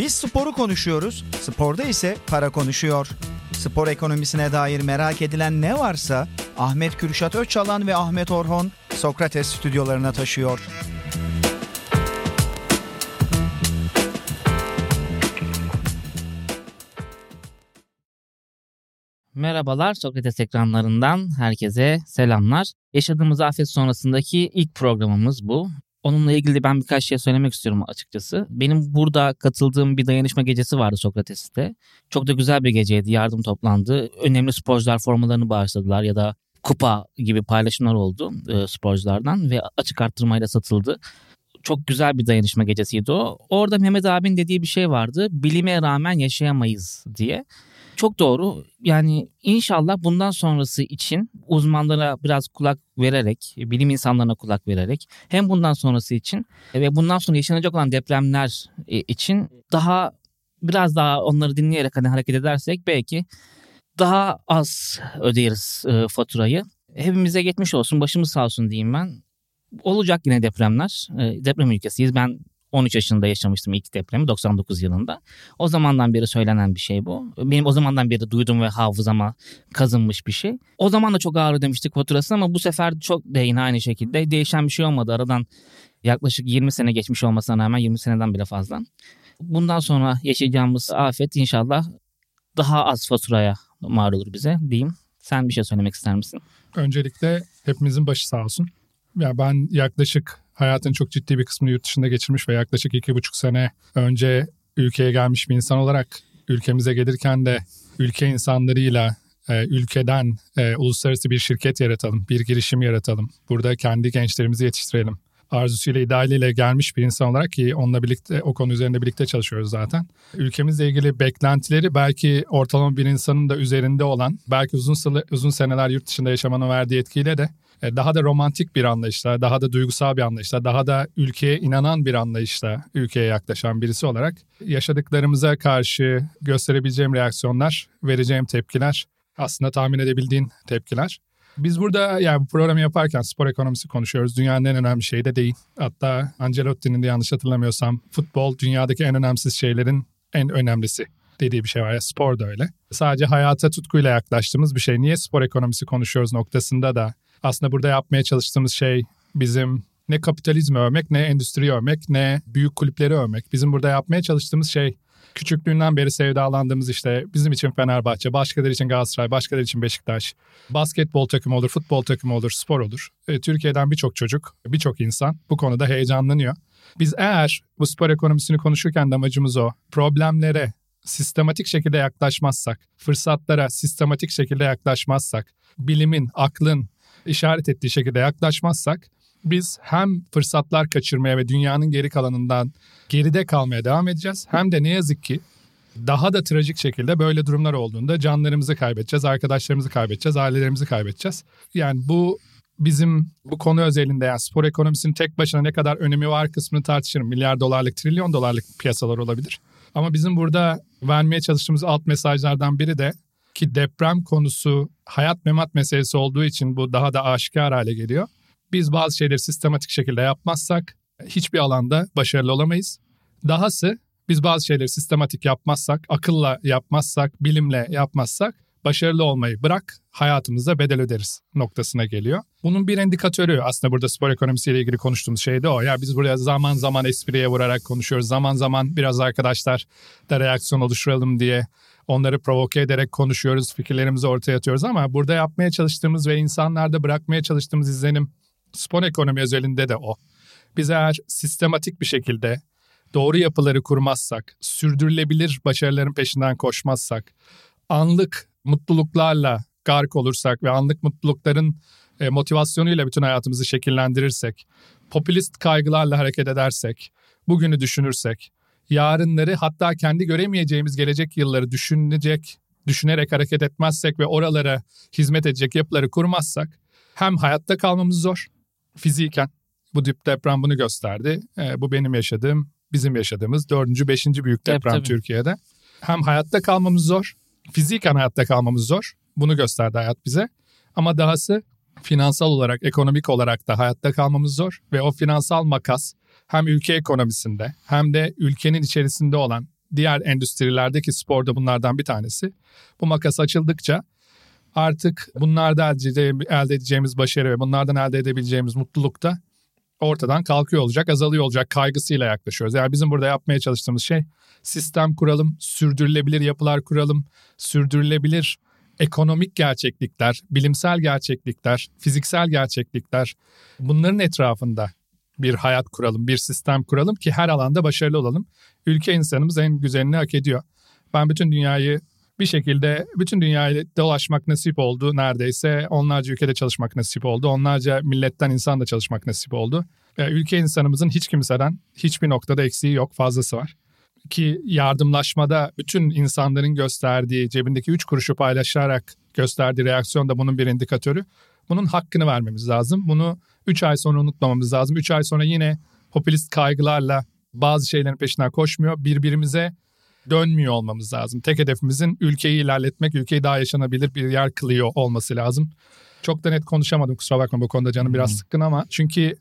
Biz sporu konuşuyoruz, sporda ise para konuşuyor. Spor ekonomisine dair merak edilen ne varsa Ahmet Kürşat Öçalan ve Ahmet Orhon Sokrates stüdyolarına taşıyor. Merhabalar Sokrates ekranlarından herkese selamlar. Yaşadığımız afet sonrasındaki ilk programımız bu. Onunla ilgili ben birkaç şey söylemek istiyorum açıkçası. Benim burada katıldığım bir dayanışma gecesi vardı Sokrates'te. Çok da güzel bir geceydi. Yardım toplandı. Önemli sporcular formalarını bağışladılar ya da kupa gibi paylaşımlar oldu e, sporculardan ve açık arttırmayla satıldı. Çok güzel bir dayanışma gecesiydi o. Orada Mehmet abinin dediği bir şey vardı. Bilime rağmen yaşayamayız diye. Çok doğru. Yani inşallah bundan sonrası için uzmanlara biraz kulak vererek, bilim insanlarına kulak vererek hem bundan sonrası için ve bundan sonra yaşanacak olan depremler e, için daha biraz daha onları dinleyerek hani hareket edersek belki daha az öderiz e, faturayı. Hepimize geçmiş olsun, başımız sağ olsun diyeyim ben. Olacak yine depremler. E, deprem ülkesiyiz. Ben 13 yaşında yaşamıştım ilk depremi 99 yılında. O zamandan beri söylenen bir şey bu. Benim o zamandan beri duydum ve hafızama kazınmış bir şey. O zaman da çok ağır ödemiştik faturasını ama bu sefer çok da aynı şekilde değişen bir şey olmadı. Aradan yaklaşık 20 sene geçmiş olmasına rağmen 20 seneden bile fazla. Bundan sonra yaşayacağımız afet inşallah daha az faturaya mal olur bize diyeyim. Sen bir şey söylemek ister misin? Öncelikle hepimizin başı sağ olsun. Ya ben yaklaşık hayatın çok ciddi bir kısmını yurt dışında geçirmiş ve yaklaşık iki buçuk sene önce ülkeye gelmiş bir insan olarak ülkemize gelirken de ülke insanlarıyla e, ülkeden e, uluslararası bir şirket yaratalım, bir girişim yaratalım. Burada kendi gençlerimizi yetiştirelim. Arzusuyla, idealiyle gelmiş bir insan olarak ki onunla birlikte o konu üzerinde birlikte çalışıyoruz zaten. Ülkemizle ilgili beklentileri belki ortalama bir insanın da üzerinde olan, belki uzun uzun seneler yurt dışında yaşamanın verdiği etkiyle de daha da romantik bir anlayışla, daha da duygusal bir anlayışla, daha da ülkeye inanan bir anlayışla ülkeye yaklaşan birisi olarak yaşadıklarımıza karşı gösterebileceğim reaksiyonlar, vereceğim tepkiler aslında tahmin edebildiğin tepkiler. Biz burada yani bu programı yaparken spor ekonomisi konuşuyoruz. Dünyanın en önemli şeyi de değil. Hatta Ancelotti'nin de yanlış hatırlamıyorsam futbol dünyadaki en önemsiz şeylerin en önemlisi dediği bir şey var ya spor da öyle. Sadece hayata tutkuyla yaklaştığımız bir şey. Niye spor ekonomisi konuşuyoruz noktasında da aslında burada yapmaya çalıştığımız şey bizim ne kapitalizmi övmek, ne endüstri övmek, ne büyük kulüpleri övmek. Bizim burada yapmaya çalıştığımız şey küçüklüğünden beri sevdalandığımız işte bizim için Fenerbahçe, başkaları için Galatasaray, başkaları için Beşiktaş, basketbol takımı olur, futbol takımı olur, spor olur. E, Türkiye'den birçok çocuk, birçok insan bu konuda heyecanlanıyor. Biz eğer bu spor ekonomisini konuşurken de amacımız o. Problemlere sistematik şekilde yaklaşmazsak, fırsatlara sistematik şekilde yaklaşmazsak, bilimin, aklın, işaret ettiği şekilde yaklaşmazsak biz hem fırsatlar kaçırmaya ve dünyanın geri kalanından geride kalmaya devam edeceğiz hem de ne yazık ki daha da trajik şekilde böyle durumlar olduğunda canlarımızı kaybedeceğiz, arkadaşlarımızı kaybedeceğiz, ailelerimizi kaybedeceğiz. Yani bu bizim bu konu özelinde yani spor ekonomisinin tek başına ne kadar önemi var kısmını tartışırım. Milyar dolarlık, trilyon dolarlık piyasalar olabilir. Ama bizim burada vermeye çalıştığımız alt mesajlardan biri de ki deprem konusu hayat memat meselesi olduğu için bu daha da aşikar hale geliyor. Biz bazı şeyleri sistematik şekilde yapmazsak hiçbir alanda başarılı olamayız. Dahası biz bazı şeyleri sistematik yapmazsak, akılla yapmazsak, bilimle yapmazsak başarılı olmayı bırak hayatımızda bedel öderiz noktasına geliyor. Bunun bir indikatörü aslında burada spor ekonomisiyle ilgili konuştuğumuz şey de o. Ya biz buraya zaman zaman espriye vurarak konuşuyoruz. Zaman zaman biraz arkadaşlar da reaksiyon oluşturalım diye onları provoke ederek konuşuyoruz, fikirlerimizi ortaya atıyoruz ama burada yapmaya çalıştığımız ve insanlarda bırakmaya çalıştığımız izlenim spor ekonomi özelinde de o. Biz eğer sistematik bir şekilde doğru yapıları kurmazsak, sürdürülebilir başarıların peşinden koşmazsak, anlık mutluluklarla gark olursak ve anlık mutlulukların e, motivasyonuyla bütün hayatımızı şekillendirirsek, popülist kaygılarla hareket edersek, bugünü düşünürsek, yarınları hatta kendi göremeyeceğimiz gelecek yılları düşünecek, düşünerek hareket etmezsek ve oralara hizmet edecek yapıları kurmazsak hem hayatta kalmamız zor fiziken bu dip deprem bunu gösterdi. E, bu benim yaşadığım, bizim yaşadığımız dördüncü, beşinci büyük deprem evet, Türkiye'de. Hem hayatta kalmamız zor, fiziken hayatta kalmamız zor. Bunu gösterdi hayat bize. Ama dahası finansal olarak, ekonomik olarak da hayatta kalmamız zor. Ve o finansal makas hem ülke ekonomisinde hem de ülkenin içerisinde olan diğer endüstrilerdeki sporda bunlardan bir tanesi. Bu makas açıldıkça artık bunlarda elde edeceğimiz başarı ve bunlardan elde edebileceğimiz mutluluk da ortadan kalkıyor olacak, azalıyor olacak kaygısıyla yaklaşıyoruz. Yani bizim burada yapmaya çalıştığımız şey sistem kuralım, sürdürülebilir yapılar kuralım, sürdürülebilir ekonomik gerçeklikler, bilimsel gerçeklikler, fiziksel gerçeklikler bunların etrafında bir hayat kuralım, bir sistem kuralım ki her alanda başarılı olalım. Ülke insanımız en güzelini hak ediyor. Ben bütün dünyayı bir şekilde bütün dünyayı dolaşmak nasip oldu neredeyse. Onlarca ülkede çalışmak nasip oldu. Onlarca milletten insan da çalışmak nasip oldu. Ülke insanımızın hiç kimseden hiçbir noktada eksiği yok, fazlası var. Ki yardımlaşmada bütün insanların gösterdiği, cebindeki üç kuruşu paylaşarak gösterdiği reaksiyon da bunun bir indikatörü. Bunun hakkını vermemiz lazım. Bunu 3 ay sonra unutmamamız lazım. 3 ay sonra yine popülist kaygılarla bazı şeylerin peşinden koşmuyor. Birbirimize dönmüyor olmamız lazım. Tek hedefimizin ülkeyi ilerletmek, ülkeyi daha yaşanabilir bir yer kılıyor olması lazım. Çok da net konuşamadım kusura bakma bu konuda canım biraz sıkkın ama çünkü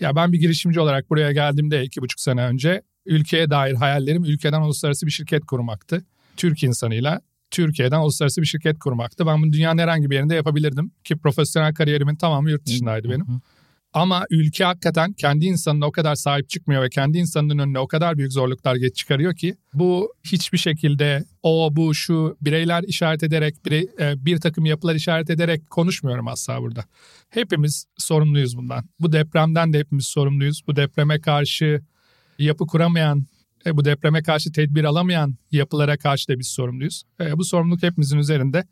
ya ben bir girişimci olarak buraya geldiğimde iki buçuk sene önce ülkeye dair hayallerim ülkeden uluslararası bir şirket kurmaktı. Türk insanıyla Türkiye'den uluslararası bir şirket kurmaktı. Ben bunu dünyanın herhangi bir yerinde yapabilirdim ki profesyonel kariyerimin tamamı yurt dışındaydı benim. Ama ülke hakikaten kendi insanına o kadar sahip çıkmıyor ve kendi insanının önüne o kadar büyük zorluklar geç çıkarıyor ki bu hiçbir şekilde o bu şu bireyler işaret ederek birey, e, bir takım yapılar işaret ederek konuşmuyorum asla burada. Hepimiz sorumluyuz bundan. Bu depremden de hepimiz sorumluyuz. Bu depreme karşı yapı kuramayan e, bu depreme karşı tedbir alamayan yapılara karşı da biz sorumluyuz. E, bu sorumluluk hepimizin üzerinde.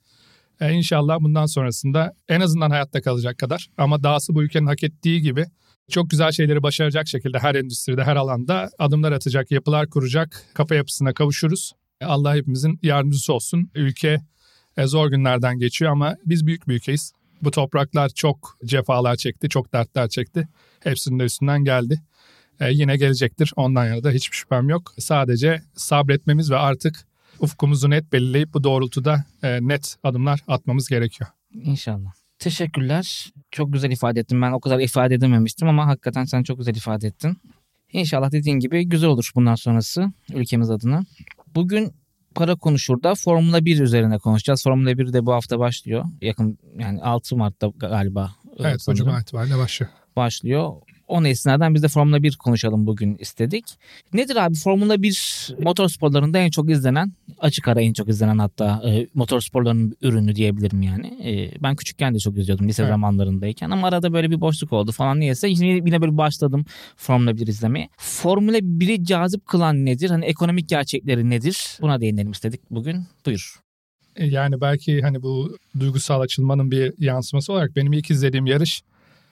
E, inşallah bundan sonrasında en azından hayatta kalacak kadar ama dahası bu ülkenin hak ettiği gibi çok güzel şeyleri başaracak şekilde her endüstride, her alanda adımlar atacak, yapılar kuracak, kafa yapısına kavuşuruz. E, Allah hepimizin yardımcısı olsun. Ülke e, zor günlerden geçiyor ama biz büyük bir ülkeyiz. Bu topraklar çok cefalar çekti, çok dertler çekti. Hepsinin de üstünden geldi. E, yine gelecektir. Ondan yana da hiçbir şüphem yok. Sadece sabretmemiz ve artık ufkumuzu net belirleyip bu doğrultuda e, net adımlar atmamız gerekiyor. İnşallah. Teşekkürler. Çok güzel ifade ettin. Ben o kadar ifade edememiştim ama hakikaten sen çok güzel ifade ettin. İnşallah dediğin gibi güzel olur bundan sonrası ülkemiz adına. Bugün para konuşurda Formula 1 üzerine konuşacağız. Formula 1 de bu hafta başlıyor. Yakın yani 6 Mart'ta galiba. Evet bu cuma itibariyle başlıyor. Başlıyor. O esnadan biz de Formula 1 konuşalım bugün istedik. Nedir abi Formula 1 motorsporlarında en çok izlenen, açık ara en çok izlenen hatta e, motorsporların ürünü diyebilirim yani. E, ben küçükken de çok izliyordum lise evet. zamanlarındayken ama arada böyle bir boşluk oldu falan niyeyse yine, yine böyle başladım Formula 1 izlemeye. Formula 1'i cazip kılan nedir? Hani ekonomik gerçekleri nedir? Buna değinelim istedik bugün. Buyur. E, yani belki hani bu duygusal açılmanın bir yansıması olarak benim ilk izlediğim yarış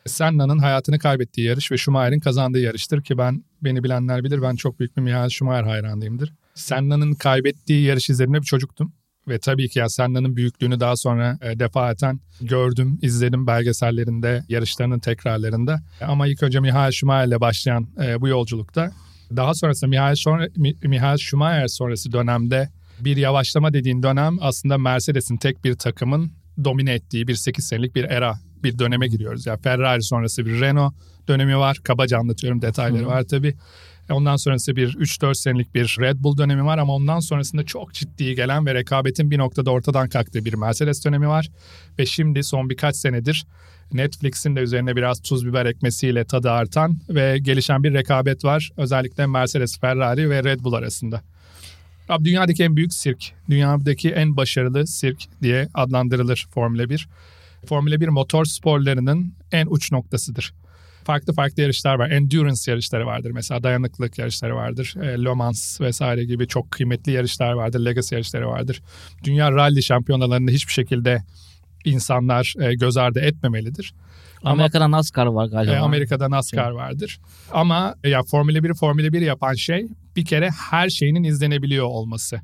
Senna'nın hayatını kaybettiği yarış ve Schumacher'in kazandığı yarıştır ki ben beni bilenler bilir ben çok büyük bir Michael Schumacher hayranıyımdır. Senna'nın kaybettiği yarış izlerinde bir çocuktum. Ve tabii ki ya Senna'nın büyüklüğünü daha sonra e, defaten gördüm, izledim belgesellerinde, yarışlarının tekrarlarında. Ama ilk önce Michael Schumacher ile başlayan e, bu yolculukta daha sonrasında Michael, sonra, Michael Schumacher sonrası dönemde bir yavaşlama dediğin dönem aslında Mercedes'in tek bir takımın domine ettiği bir 8 senelik bir era bir döneme giriyoruz. Yani Ferrari sonrası bir Renault dönemi var. Kabaca anlatıyorum detayları Hı. var tabii. Ondan sonrası bir 3-4 senelik bir Red Bull dönemi var ama ondan sonrasında çok ciddi gelen ve rekabetin bir noktada ortadan kalktığı bir Mercedes dönemi var. Ve şimdi son birkaç senedir Netflix'in de üzerine biraz tuz biber ekmesiyle tadı artan ve gelişen bir rekabet var. Özellikle Mercedes, Ferrari ve Red Bull arasında. Abi dünyadaki en büyük sirk, dünyadaki en başarılı sirk diye adlandırılır Formula 1. Formula 1 motor sporlarının en uç noktasıdır. Farklı farklı yarışlar var. Endurance yarışları vardır. Mesela dayanıklılık yarışları vardır. E, Le Mans vesaire gibi çok kıymetli yarışlar vardır. Legacy yarışları vardır. Dünya rally şampiyonalarında hiçbir şekilde insanlar e, göz ardı etmemelidir. Amerika'da NASCAR var galiba. E, Amerika'da NASCAR şey. vardır. Ama ya Formula 1'i Formula 1 yapan şey bir kere her şeyinin izlenebiliyor olması.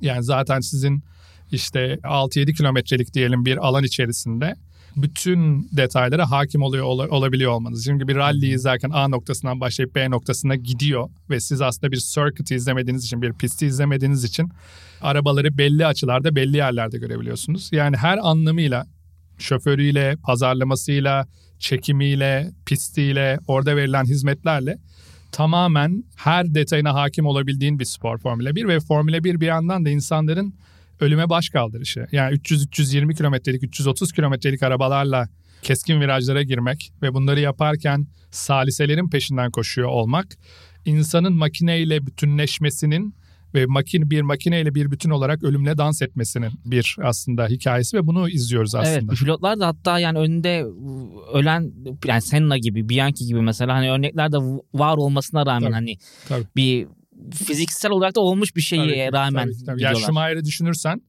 Yani zaten sizin işte 6-7 kilometrelik diyelim bir alan içerisinde bütün detaylara hakim oluyor ol, olabiliyor olmanız. Çünkü bir rally izlerken A noktasından başlayıp B noktasına gidiyor ve siz aslında bir circuit izlemediğiniz için, bir pisti izlemediğiniz için arabaları belli açılarda, belli yerlerde görebiliyorsunuz. Yani her anlamıyla şoförüyle, pazarlamasıyla, çekimiyle, pistiyle, orada verilen hizmetlerle tamamen her detayına hakim olabildiğin bir spor Formula 1 ve Formula 1 bir yandan da insanların ölüme baş kaldırışı. Yani 300-320 kilometrelik, 330 kilometrelik arabalarla keskin virajlara girmek ve bunları yaparken saliselerin peşinden koşuyor olmak insanın makineyle bütünleşmesinin ve makine bir makineyle bir bütün olarak ölümle dans etmesinin bir aslında hikayesi ve bunu izliyoruz aslında. Evet pilotlar da hatta yani önünde ölen yani Senna gibi Bianchi gibi mesela hani örnekler de var olmasına rağmen Tabii, hani tabii. bir fiziksel olarak da olmuş bir şeye Tabii, rağmen tabii, tabii. Yani gidiyorlar. Schumacher'i düşünürsen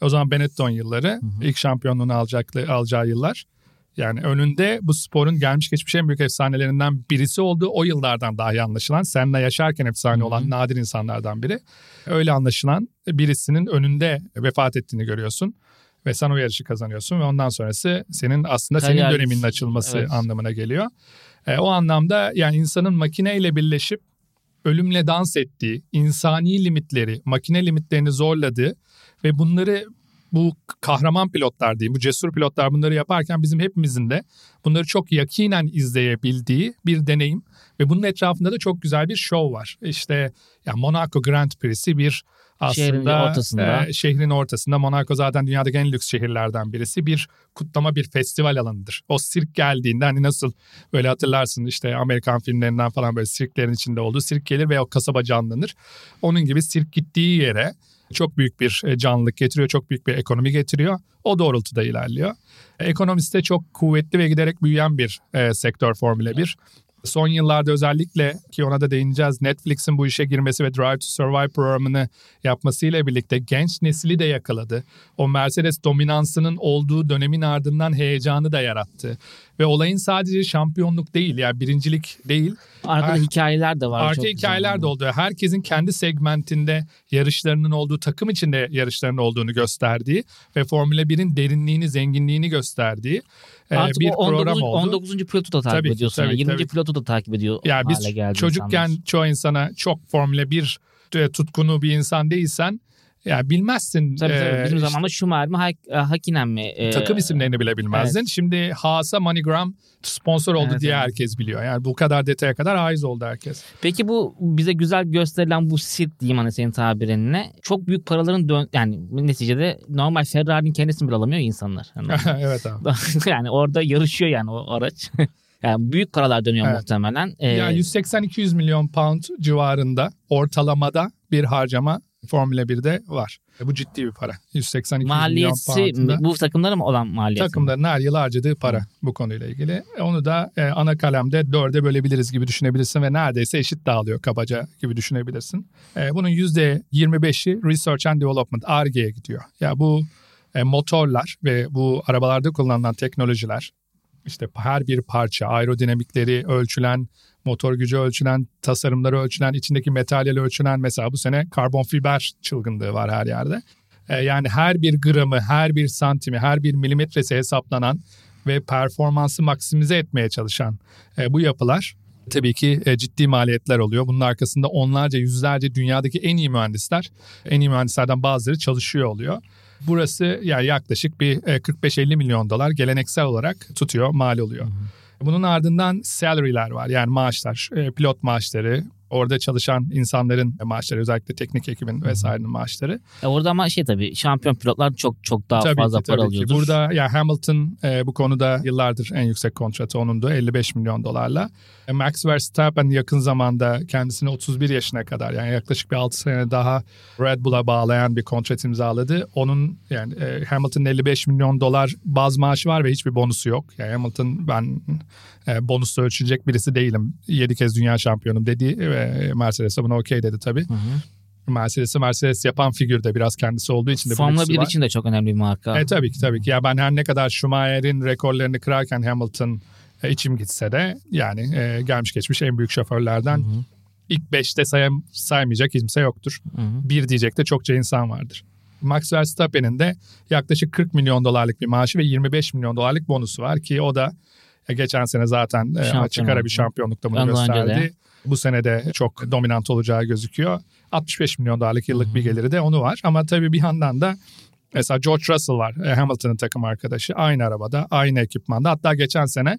o zaman Benetton yılları hı. ilk şampiyonluğunu alacak, alacağı yıllar. Yani önünde bu sporun gelmiş geçmiş en büyük efsanelerinden birisi olduğu o yıllardan dahi anlaşılan. Senna yaşarken efsane Hı hı. olan nadir insanlardan biri. Öyle anlaşılan birisinin önünde vefat ettiğini görüyorsun. Ve sen o yarışı kazanıyorsun ve ondan sonrası senin aslında senin Kariyer- döneminin açılması Evet. anlamına geliyor. E, o anlamda yani insanın makineyle birleşip ölümle dans ettiği, insani limitleri, makine limitlerini zorladığı ve bunları bu kahraman pilotlar diyeyim, bu cesur pilotlar bunları yaparken bizim hepimizin de bunları çok yakinen izleyebildiği bir deneyim ve bunun etrafında da çok güzel bir show var. İşte ya Monaco Grand Prix'si bir Şehrin aslında ortasında. e, şehrin ortasında Monaco zaten dünyadaki en lüks şehirlerden birisi. Bir kutlama bir festival alanıdır. O sirk geldiğinde hani nasıl böyle hatırlarsın işte Amerikan filmlerinden falan böyle sirklerin içinde olduğu sirk gelir ve o kasaba canlanır. Onun gibi sirk gittiği yere çok büyük bir e, canlılık getiriyor, çok büyük bir ekonomi getiriyor. O doğrultuda ilerliyor. Ekonomisi de çok kuvvetli ve giderek büyüyen bir e, sektör Formula 1. Son yıllarda özellikle ki ona da değineceğiz Netflix'in bu işe girmesi ve Drive to Survive programını yapmasıyla birlikte genç nesili de yakaladı. O Mercedes dominansının olduğu dönemin ardından heyecanı da yarattı. Ve olayın sadece şampiyonluk değil yani birincilik değil. Arkada hikayeler de var. Arka güzel. hikayeler de oldu. Herkesin kendi segmentinde yarışlarının olduğu, takım içinde yarışlarının olduğunu gösterdiği ve Formula 1'in derinliğini, zenginliğini gösterdiği e, Artık bir o 19. program oldu. 19. pilotu da takip Tabii ediyorsun. tabii yani ki, 20. tabii pilotu da takip ediyor Yani biz çocukken insanlar. çoğu insana çok Formula 1 e, tutkunu bir insan değilsen ya bilmezsin. Tabii tabii. Bizim işte zamanında Schumacher mi Hak- e, Hakkinen mi? e, takım isimlerini bile bilmezdin. evet. Şimdi Haas'a MoneyGram sponsor oldu Evet, diye evet. herkes biliyor. Yani bu kadar detaya kadar haiz oldu herkes. Peki bu bize güzel gösterilen bu sirk diyeyim hani senin tabirinle çok büyük paraların dön yani neticede normal Ferrari'nin kendisini bile alamıyor insanlar. Yani, evet abi. yani orada yarışıyor yani o araç. yani büyük paralar dönüyor Evet. muhtemelen. Ee, Ya 180-200 milyon pound civarında ortalamada bir harcama Formula 1'de var. E, Bu ciddi bir para. 180-200 milyon maliyeti pound'da bu takımlara mı olan maliyeti? takımların her yıl harcadığı para bu konuyla ilgili. E, Onu da e, ana kalemde dörde bölebiliriz gibi düşünebilirsin ve neredeyse eşit dağılıyor kabaca gibi düşünebilirsin. E, bunun %25'i Research and Development, R&D'ye gidiyor. Ya bu e, motorlar ve bu arabalarda kullanılan teknolojiler işte her bir parça, aerodinamikleri ölçülen, motor gücü ölçülen, tasarımları ölçülen, içindeki materyali ölçülen mesela bu sene karbon fiber çılgınlığı var her yerde. E, yani her bir gramı, her bir santimi, her bir milimetresi hesaplanan ve performansı maksimize etmeye çalışan e, bu yapılar tabii ki e, ciddi maliyetler oluyor. Bunun arkasında onlarca, yüzlerce dünyadaki en iyi mühendisler, en iyi mühendislerden bazıları çalışıyor oluyor. Burası yani yaklaşık bir e, 45-50 milyon dolar geleneksel olarak tutuyor, mal oluyor. Bunun ardından salary'ler var yani maaşlar, e, pilot maaşları, orada çalışan insanların maaşları özellikle teknik ekibin vesairenin maaşları. E orada ama şey tabii şampiyon pilotlar çok çok daha Tabii fazla ki, para tabii ki. alıyordur. Burada ya Hamilton e, bu konuda yıllardır en yüksek kontratı onundu 55 milyon dolarla. E, Max Verstappen yakın zamanda kendisini 31 yaşına kadar yani yaklaşık bir 6 sene daha Red Bull'a bağlayan bir kontrat imzaladı. Onun yani e, Hamilton'ın 55 milyon dolar baz maaşı var ve hiçbir bonusu yok. Yani Hamilton ben e, bonusla ölçülecek birisi değilim. 7 kez dünya şampiyonum dedi ve Mercedes de buna okey dedi tabii. Hı hı. Mercedes'i Mercedes yapan figür de biraz kendisi olduğu için de Formula lüksü 1 var. için de çok önemli bir marka. E tabii ki tabii ki. Ya ben her ne kadar Schumacher'in rekorlarını kırarken Hamilton e, içim gitse de yani e, gelmiş geçmiş en büyük şoförlerden Hı hı. ilk 5'te sayam, saymayacak kimse yoktur. Hı hı. Bir diyecek de çokça insan vardır. Max Verstappen'in de yaklaşık 40 milyon dolarlık bir maaşı ve 25 milyon dolarlık bonusu var ki o da e, geçen sene zaten e, açık ara bir şampiyonlukta bunu Ondan gösterdi. Bu sene de çok dominant olacağı gözüküyor. 65 milyon dolarlık yıllık bir geliri de onu var. Ama tabii bir yandan da mesela George Russell var. e, Hamilton'ın takım arkadaşı. Aynı arabada, aynı ekipmanda. Hatta geçen sene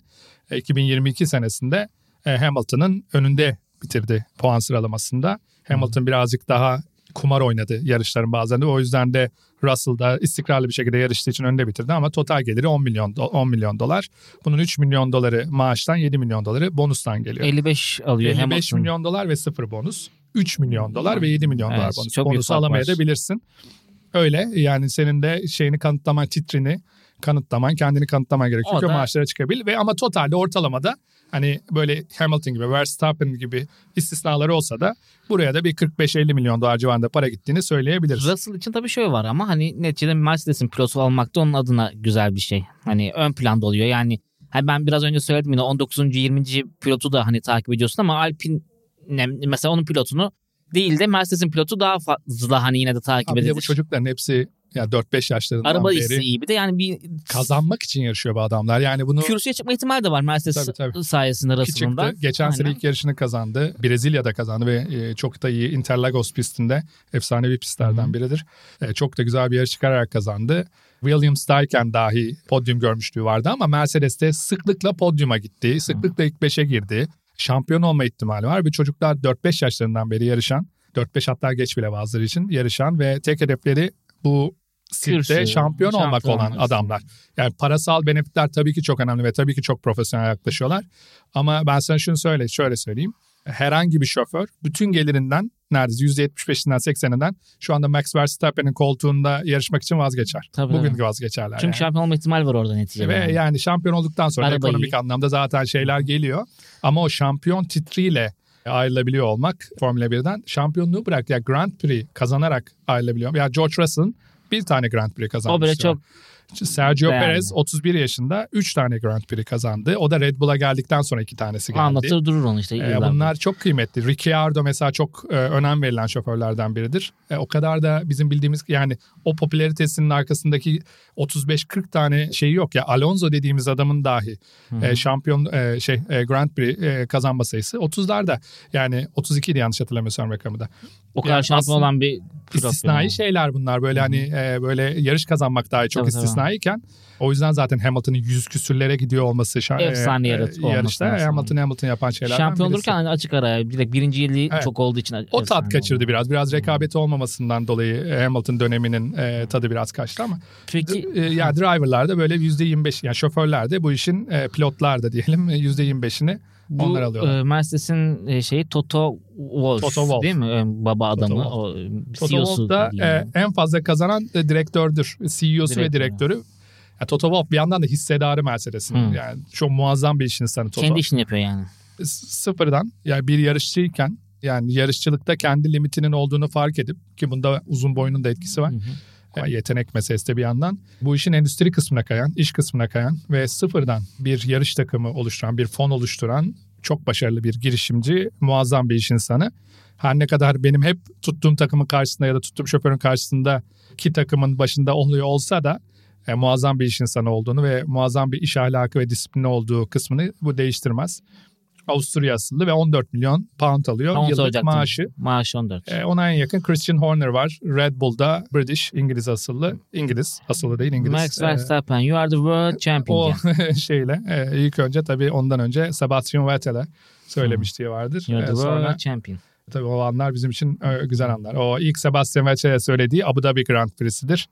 e, 2022 senesinde e, Hamilton'ın önünde bitirdi puan sıralamasında. Hamilton birazcık daha kumar oynadı yarışların bazen de. O yüzden de Russell da istikrarlı bir şekilde yarıştığı için önde bitirdi ama total geliri 10 milyon 10 milyon dolar. Bunun 3 milyon doları maaştan 7 milyon doları bonustan geliyor. 55 alıyor 55 Hamilton. milyon dolar ve sıfır bonus. 3 milyon dolar ve 7 milyon Evet, dolar bonus. Bonusu alamayabilirsin. Öyle yani senin de şeyini kanıtlaman, titrini kanıtlaman, kendini kanıtlaman gerekiyor da- maaşlara çıkabil. Ve ama totalde ortalamada hani böyle Hamilton gibi, Verstappen gibi istisnaları olsa da buraya da bir 45-50 milyon dolar civarında para gittiğini söyleyebiliriz. Russell için tabii şöyle var ama hani neticede Mercedes'in pilotu olmak da onun adına güzel bir şey. Hani ön planda oluyor. Yani hani ben biraz önce söyledim yine 19. 20. pilotu da hani takip ediyorsun ama Alpine mesela onun pilotunu değil de Mercedes'in pilotu daha fazla hani yine de takip edilir. bu çocukların hepsi ya 4-5 yaşlarından Araba beri hissi iyi bir de yani bir kazanmak için yarışıyor bu adamlar. Yani bunu kürsüye çıkma ihtimali de var Mercedes Tabii, tabii. sayesinde Ki Russell'ın da. çıktı. Geçen sene Aynen. ilk yarışını kazandı. Brezilya'da kazandı ve e, çok da iyi Interlagos pistinde efsanevi pistlerden Hı. biridir. E, çok da güzel bir yarış çıkararak kazandı. Williams'dayken dahi podyum görmüşlüğü vardı ama Mercedes'te sıklıkla podyuma gitti. Sıklıkla ilk 5'e girdi. Şampiyon olma ihtimali var. Bir çocuklar 4-5 yaşlarından beri yarışan, 4-5 hatta geç bile bazıları için yarışan ve tek hedefleri bu sirkte şampiyon olmak şampiyon olan olmak. adamlar. Yani parasal benefitler tabii ki çok önemli ve tabii ki çok profesyonel yaklaşıyorlar. Ama ben sana şunu söyle, şöyle söyleyeyim. Herhangi bir şoför bütün gelirinden neredeyse %75'inden 80'inden şu anda Max Verstappen'in koltuğunda yarışmak için vazgeçer. Tabii, Bugün tabii. vazgeçerler. Çünkü yani. şampiyon olma ihtimali var orada neticede. Ve yani. yani şampiyon olduktan sonra Arabayı- ekonomik anlamda zaten şeyler geliyor. Ama o şampiyon titriyle ayrılabiliyor olmak Formula 1'den şampiyonluğu bırak ya Grand Prix kazanarak ayrılabiliyor. Ya George Russell'ın bir tane Grand Prix kazanmıştı. O bile çok Sergio değerli. Perez 31 yaşında 3 tane Grand Prix kazandı. O da Red Bull'a geldikten sonra 2 tanesi geldi. anlatır durur onu işte. Ee, bunlar çok kıymetli. Ricciardo mesela çok e, önem verilen şoförlerden biridir. E, o kadar da bizim bildiğimiz yani o popülaritesinin arkasındaki 35-40 tane şeyi yok ya. Alonso dediğimiz adamın dahi e, şampiyon e, şey e, Grand Prix e, kazanma sayısı 30'larda. Yani 32 idi yanlış hatırlamıyorsam rakamı da. O kadar yani aslında olan bir. İstisnai yani. şeyler bunlar böyle hani e, böyle yarış kazanmak dahi çok Tabii, tabii. istisnaiyken o yüzden zaten Hamilton'ın yüz küsürlere gidiyor olması şa- Efsane e, yarat- e, yarışta lazım. Hamilton Hamilton yapan şeylerden Şampiyon birisi. olurken hani açık araya direkt birinciliği Evet. çok olduğu için O efsane tat oldu. kaçırdı biraz. Biraz rekabeti olmamasından dolayı e, Hamilton döneminin e, tadı biraz kaçtı ama Peki e, ya driverlarda böyle %25 yani şoförlerde bu işin e, pilotlar da diyelim e, %25'ini bu onlar alıyorlar. e, Mercedes'in e, şeyi Toto Wolff, Toto Wolff. değil mi? E, baba adamı. O, e, Toto CEO'su Wolff da diyeyim. e, en fazla kazanan e, direktördür. CEO'su ve Direktör. direktörü. Ya Toto Wolff bir yandan da hissedarı Mercedes'in. Hı. Yani çok muazzam bir iş insanı Toto. Kendi işini yapıyor yani. Sıfırdan yani bir yarışçıyken yani yarışçılıkta kendi limitinin olduğunu fark edip ki bunda uzun boyunun da etkisi var. Hı hı. Yetenek meselesi de bir yandan. Bu işin endüstri kısmına kayan, iş kısmına kayan ve sıfırdan bir yarış takımı oluşturan, bir fon oluşturan çok başarılı bir girişimci, muazzam bir iş insanı. Her ne kadar benim hep tuttuğum takımın karşısında ya da tuttuğum şoförün karşısında ki takımın başında oluyor olsa da e, muazzam bir iş insanı olduğunu ve muazzam bir iş ahlakı ve disiplini olduğu kısmını bu değiştirmez. Avusturya asıllı ve 14 milyon pound alıyor Onu yıllık soracaktım. maaşı. Maaşı 14. E, ona en yakın Christian Horner var. Red Bull'da British, İngiliz asıllı. İngiliz, asıllı değil İngiliz. Max E, Verstappen, you are the world champion. o şeyle e, ilk önce tabii ondan önce Sebastian Vettel'e söylemiştiği vardır. You are E, the sonra world champion. tabii o anlar bizim için e, güzel anlar. O ilk Sebastian Vettel'e söylediği Abu Dhabi Grand Prix'sidir.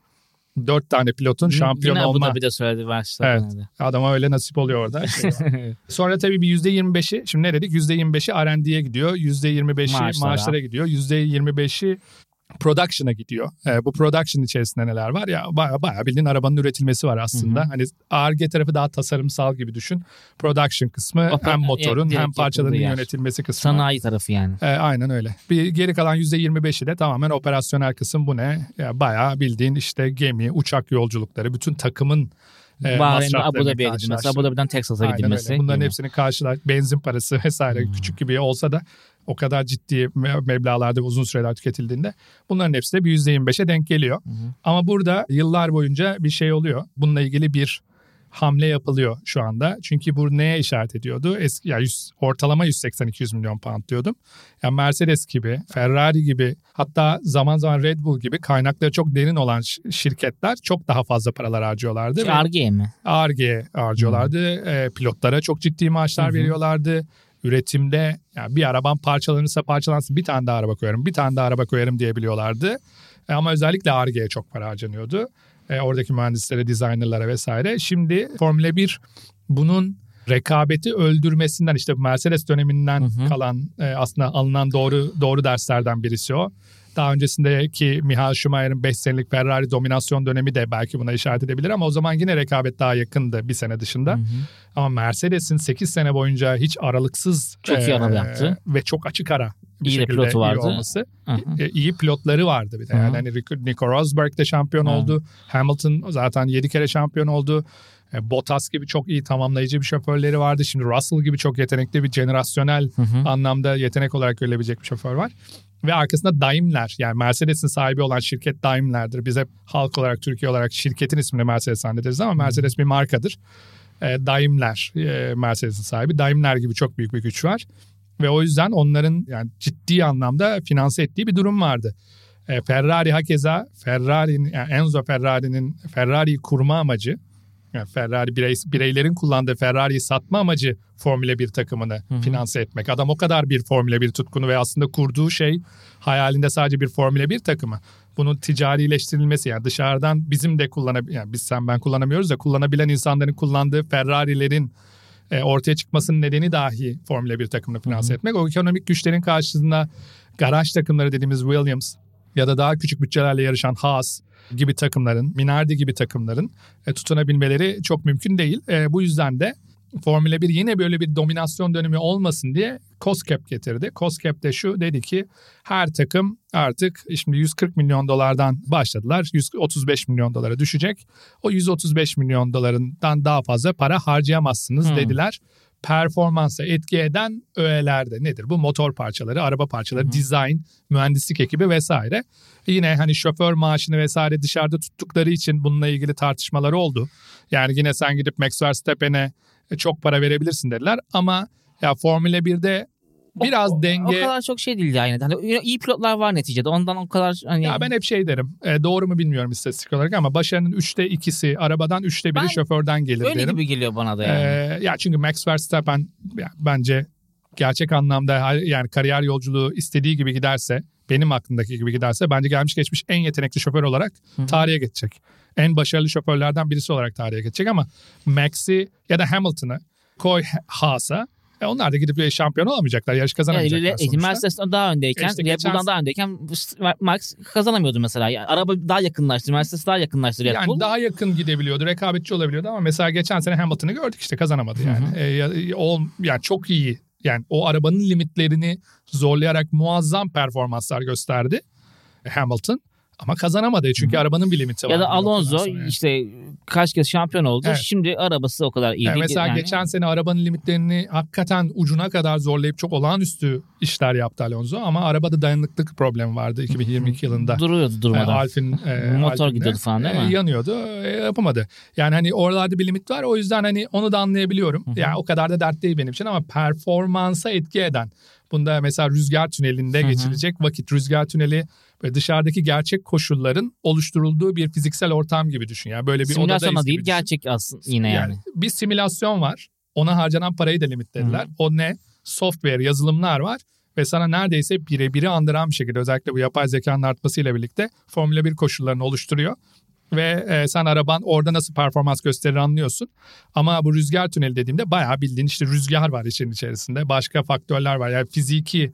Dört tane pilotun şampiyon Yine olma. Abu Dhabi'de söyledi Verstappen'e de. Adama öyle nasip oluyor orada. Şey. Sonra tabii bir %25'i şimdi ne dedik? %25'i R&D'ye gidiyor. %25'i Maaşlara. maaşlara, gidiyor. %25'i production'a gidiyor. Ee, bu production içerisinde neler var? Ya bayağı, bayağı bildiğin arabanın üretilmesi var aslında. Hani ARGE tarafı daha tasarımsal gibi düşün. Production kısmı Oper- hem motorun direkt hem parçaların yönetilmesi kısmı. Sanayi tarafı yani. Ee, aynen öyle. Bir geri kalan %25'i de tamamen operasyonel kısım. Bu ne? Ya bayağı bildiğin işte gemi, uçak yolculukları, bütün takımın e, Bahreyn'de Abu Dhabi'ye gidilmesi. Abu Dhabi'den Texas'a gidilmesi. öyle. Bunların gibi. hepsini karşılar. Benzin parası vesaire Hmm. küçük gibi olsa da o kadar ciddi me- meblağlarda uzun süreler tüketildiğinde bunların hepsi de bir %25'e denk geliyor. Ama burada yıllar boyunca bir şey oluyor. Bununla ilgili bir hamle yapılıyor şu anda. Çünkü bu neye işaret ediyordu? Eski, ya 100, ortalama 180-200 milyon pound diyordum. Yani Mercedes gibi, Ferrari gibi hatta zaman zaman Red Bull gibi kaynakları çok derin olan şirketler çok daha fazla paralar harcıyorlardı. ve- Arge mi? ARGE harcıyorlardı. E, pilotlara çok ciddi maaşlar Hı hı. veriyorlardı. Üretimde yani bir araban parçalanırsa parçalansın bir tane daha araba koyarım, bir tane daha araba koyarım diyebiliyorlardı. E, ama özellikle Ar-Ge'ye çok para harcanıyordu. E, oradaki mühendislere, designerlara vesaire. Şimdi Formula 1 bunun rekabeti öldürmesinden işte Mercedes döneminden hı hı. kalan e, aslında alınan doğru doğru derslerden birisi o. Daha öncesindeki Michael Schumacher'in 5 senelik Ferrari dominasyon dönemi de belki buna işaret edebilir ama o zaman yine rekabet daha yakındı bir sene dışında. Hı hı. Ama Mercedes'in 8 sene boyunca hiç aralıksız çok e, iyi araba yaptı ve çok açık ara bir iyi şekilde pilotu vardı. iyi olması. Hı hı. E, iyi pilotları vardı bir de. Yani hani Nico Rosberg de şampiyon hı. oldu. Hamilton zaten 7 kere şampiyon oldu. E, Bottas gibi çok iyi tamamlayıcı bir şoförleri vardı. Şimdi Russell gibi çok yetenekli bir jenerasyonel hı hı. anlamda yetenek olarak görülebilecek bir şoför var. Ve arkasında Daimler yani Mercedes'in sahibi olan şirket Daimler'dir. Biz hep halk olarak Türkiye olarak şirketin ismini Mercedes zannederiz ama Mercedes bir markadır. E, Daimler e, Mercedes'in sahibi. Daimler gibi çok büyük bir güç var. Ve o yüzden onların yani ciddi anlamda finanse ettiği bir durum vardı. E, Ferrari hakeza Ferrari'nin yani Enzo Ferrari'nin Ferrari'yi kurma amacı yani Ferrari birey, bireylerin kullandığı Ferrari'yi satma amacı Formula 1 takımını Hı-hı. finanse etmek. Adam o kadar bir Formula 1 tutkunu ve aslında kurduğu şey hayalinde sadece bir Formula 1 takımı. Bunun ticarileştirilmesi yani dışarıdan bizim de kullanab yani biz sen ben kullanamıyoruz da kullanabilen insanların kullandığı Ferrari'lerin e, ortaya çıkmasının nedeni dahi Formula 1 takımını finanse Hı-hı. etmek. O ekonomik güçlerin karşısında garaj takımları dediğimiz Williams ya da daha küçük bütçelerle yarışan Haas gibi takımların, Minardi gibi takımların e, tutunabilmeleri çok mümkün değil. E, bu yüzden de Formula 1 yine böyle bir dominasyon dönemi olmasın diye cost cap getirdi. Cost cap de şu dedi ki her takım artık şimdi 140 milyon dolardan başladılar. 135 milyon dolara düşecek. O 135 milyon dolarından daha fazla para harcayamazsınız hmm. dediler performansa etki eden öğelerde nedir? Bu motor parçaları, araba parçaları, Hı. design, mühendislik ekibi vesaire. Yine hani şoför maaşını vesaire dışarıda tuttukları için bununla ilgili tartışmalar oldu. Yani yine sen gidip Max Verstappen'e çok para verebilirsin dediler ama ya Formula 1'de biraz o, denge... O kadar çok şey değil yani. Hani iyi pilotlar var neticede. Ondan o kadar hani... Ya ben hep şey derim. E, doğru mu bilmiyorum istatistik olarak ama başarının 3'te 2'si arabadan 3'te 1'i şoförden gelir öyle derim. Öyle gibi geliyor bana da yani. E, ya çünkü Max Verstappen ya, bence gerçek anlamda yani kariyer yolculuğu istediği gibi giderse benim aklımdaki gibi giderse bence gelmiş geçmiş en yetenekli şoför olarak Hı-hı. tarihe geçecek. En başarılı şoförlerden birisi olarak tarihe geçecek ama Max'i ya da Hamilton'ı koy Haas'a e onlar da gidip şampiyon olamayacaklar. Yarış kazanamayacaklar yani, sonuçta. Mercedes daha öndeyken, işte Red Bull'dan daha öndeyken Max kazanamıyordu mesela. Yani araba daha yakınlaştı. Mercedes daha yakınlaştı Red yani Bull. daha yakın gidebiliyordu. Rekabetçi olabiliyordu ama mesela geçen sene Hamilton'ı gördük işte kazanamadı yani. Hı hı. E, o, yani çok iyi yani o arabanın limitlerini zorlayarak muazzam performanslar gösterdi Hamilton. Ama kazanamadı çünkü Hı. arabanın bir limiti var. Ya da Alonso yani. işte kaç kez şampiyon oldu. Evet. Şimdi arabası o kadar iyi yani Mesela yani. geçen sene arabanın limitlerini hakikaten ucuna kadar zorlayıp çok olağanüstü işler yaptı Alonso. Ama arabada dayanıklık problemi vardı 2022 yılında. Duruyordu durmadan. E, Alfin, e, Motor Alfin'de, gidiyordu falan değil mi? E, yanıyordu. E, yapamadı. Yani hani oralarda bir limit var. O yüzden hani onu da anlayabiliyorum. Hı Yani o kadar da dert değil benim için ama performansa etki eden. Bunda mesela rüzgar tünelinde Hı-hı. geçilecek vakit. Rüzgar tüneli ve dışarıdaki gerçek koşulların oluşturulduğu bir fiziksel ortam gibi düşün. Yani böyle bir Simülasyon odadayız değil gibi gerçek aslında yine yani. yani. Bir simülasyon var. Ona harcanan parayı da limitlediler. Hı. O ne? Software, yazılımlar var ve sana neredeyse birebiri andıran bir şekilde özellikle bu yapay zekanın artmasıyla birlikte Formula 1 koşullarını oluşturuyor ve e, sen araban orada nasıl performans gösterir anlıyorsun. Ama bu rüzgar tüneli dediğimde bayağı bildiğin işte rüzgar var işin içerisinde. Başka faktörler var. Yani fiziki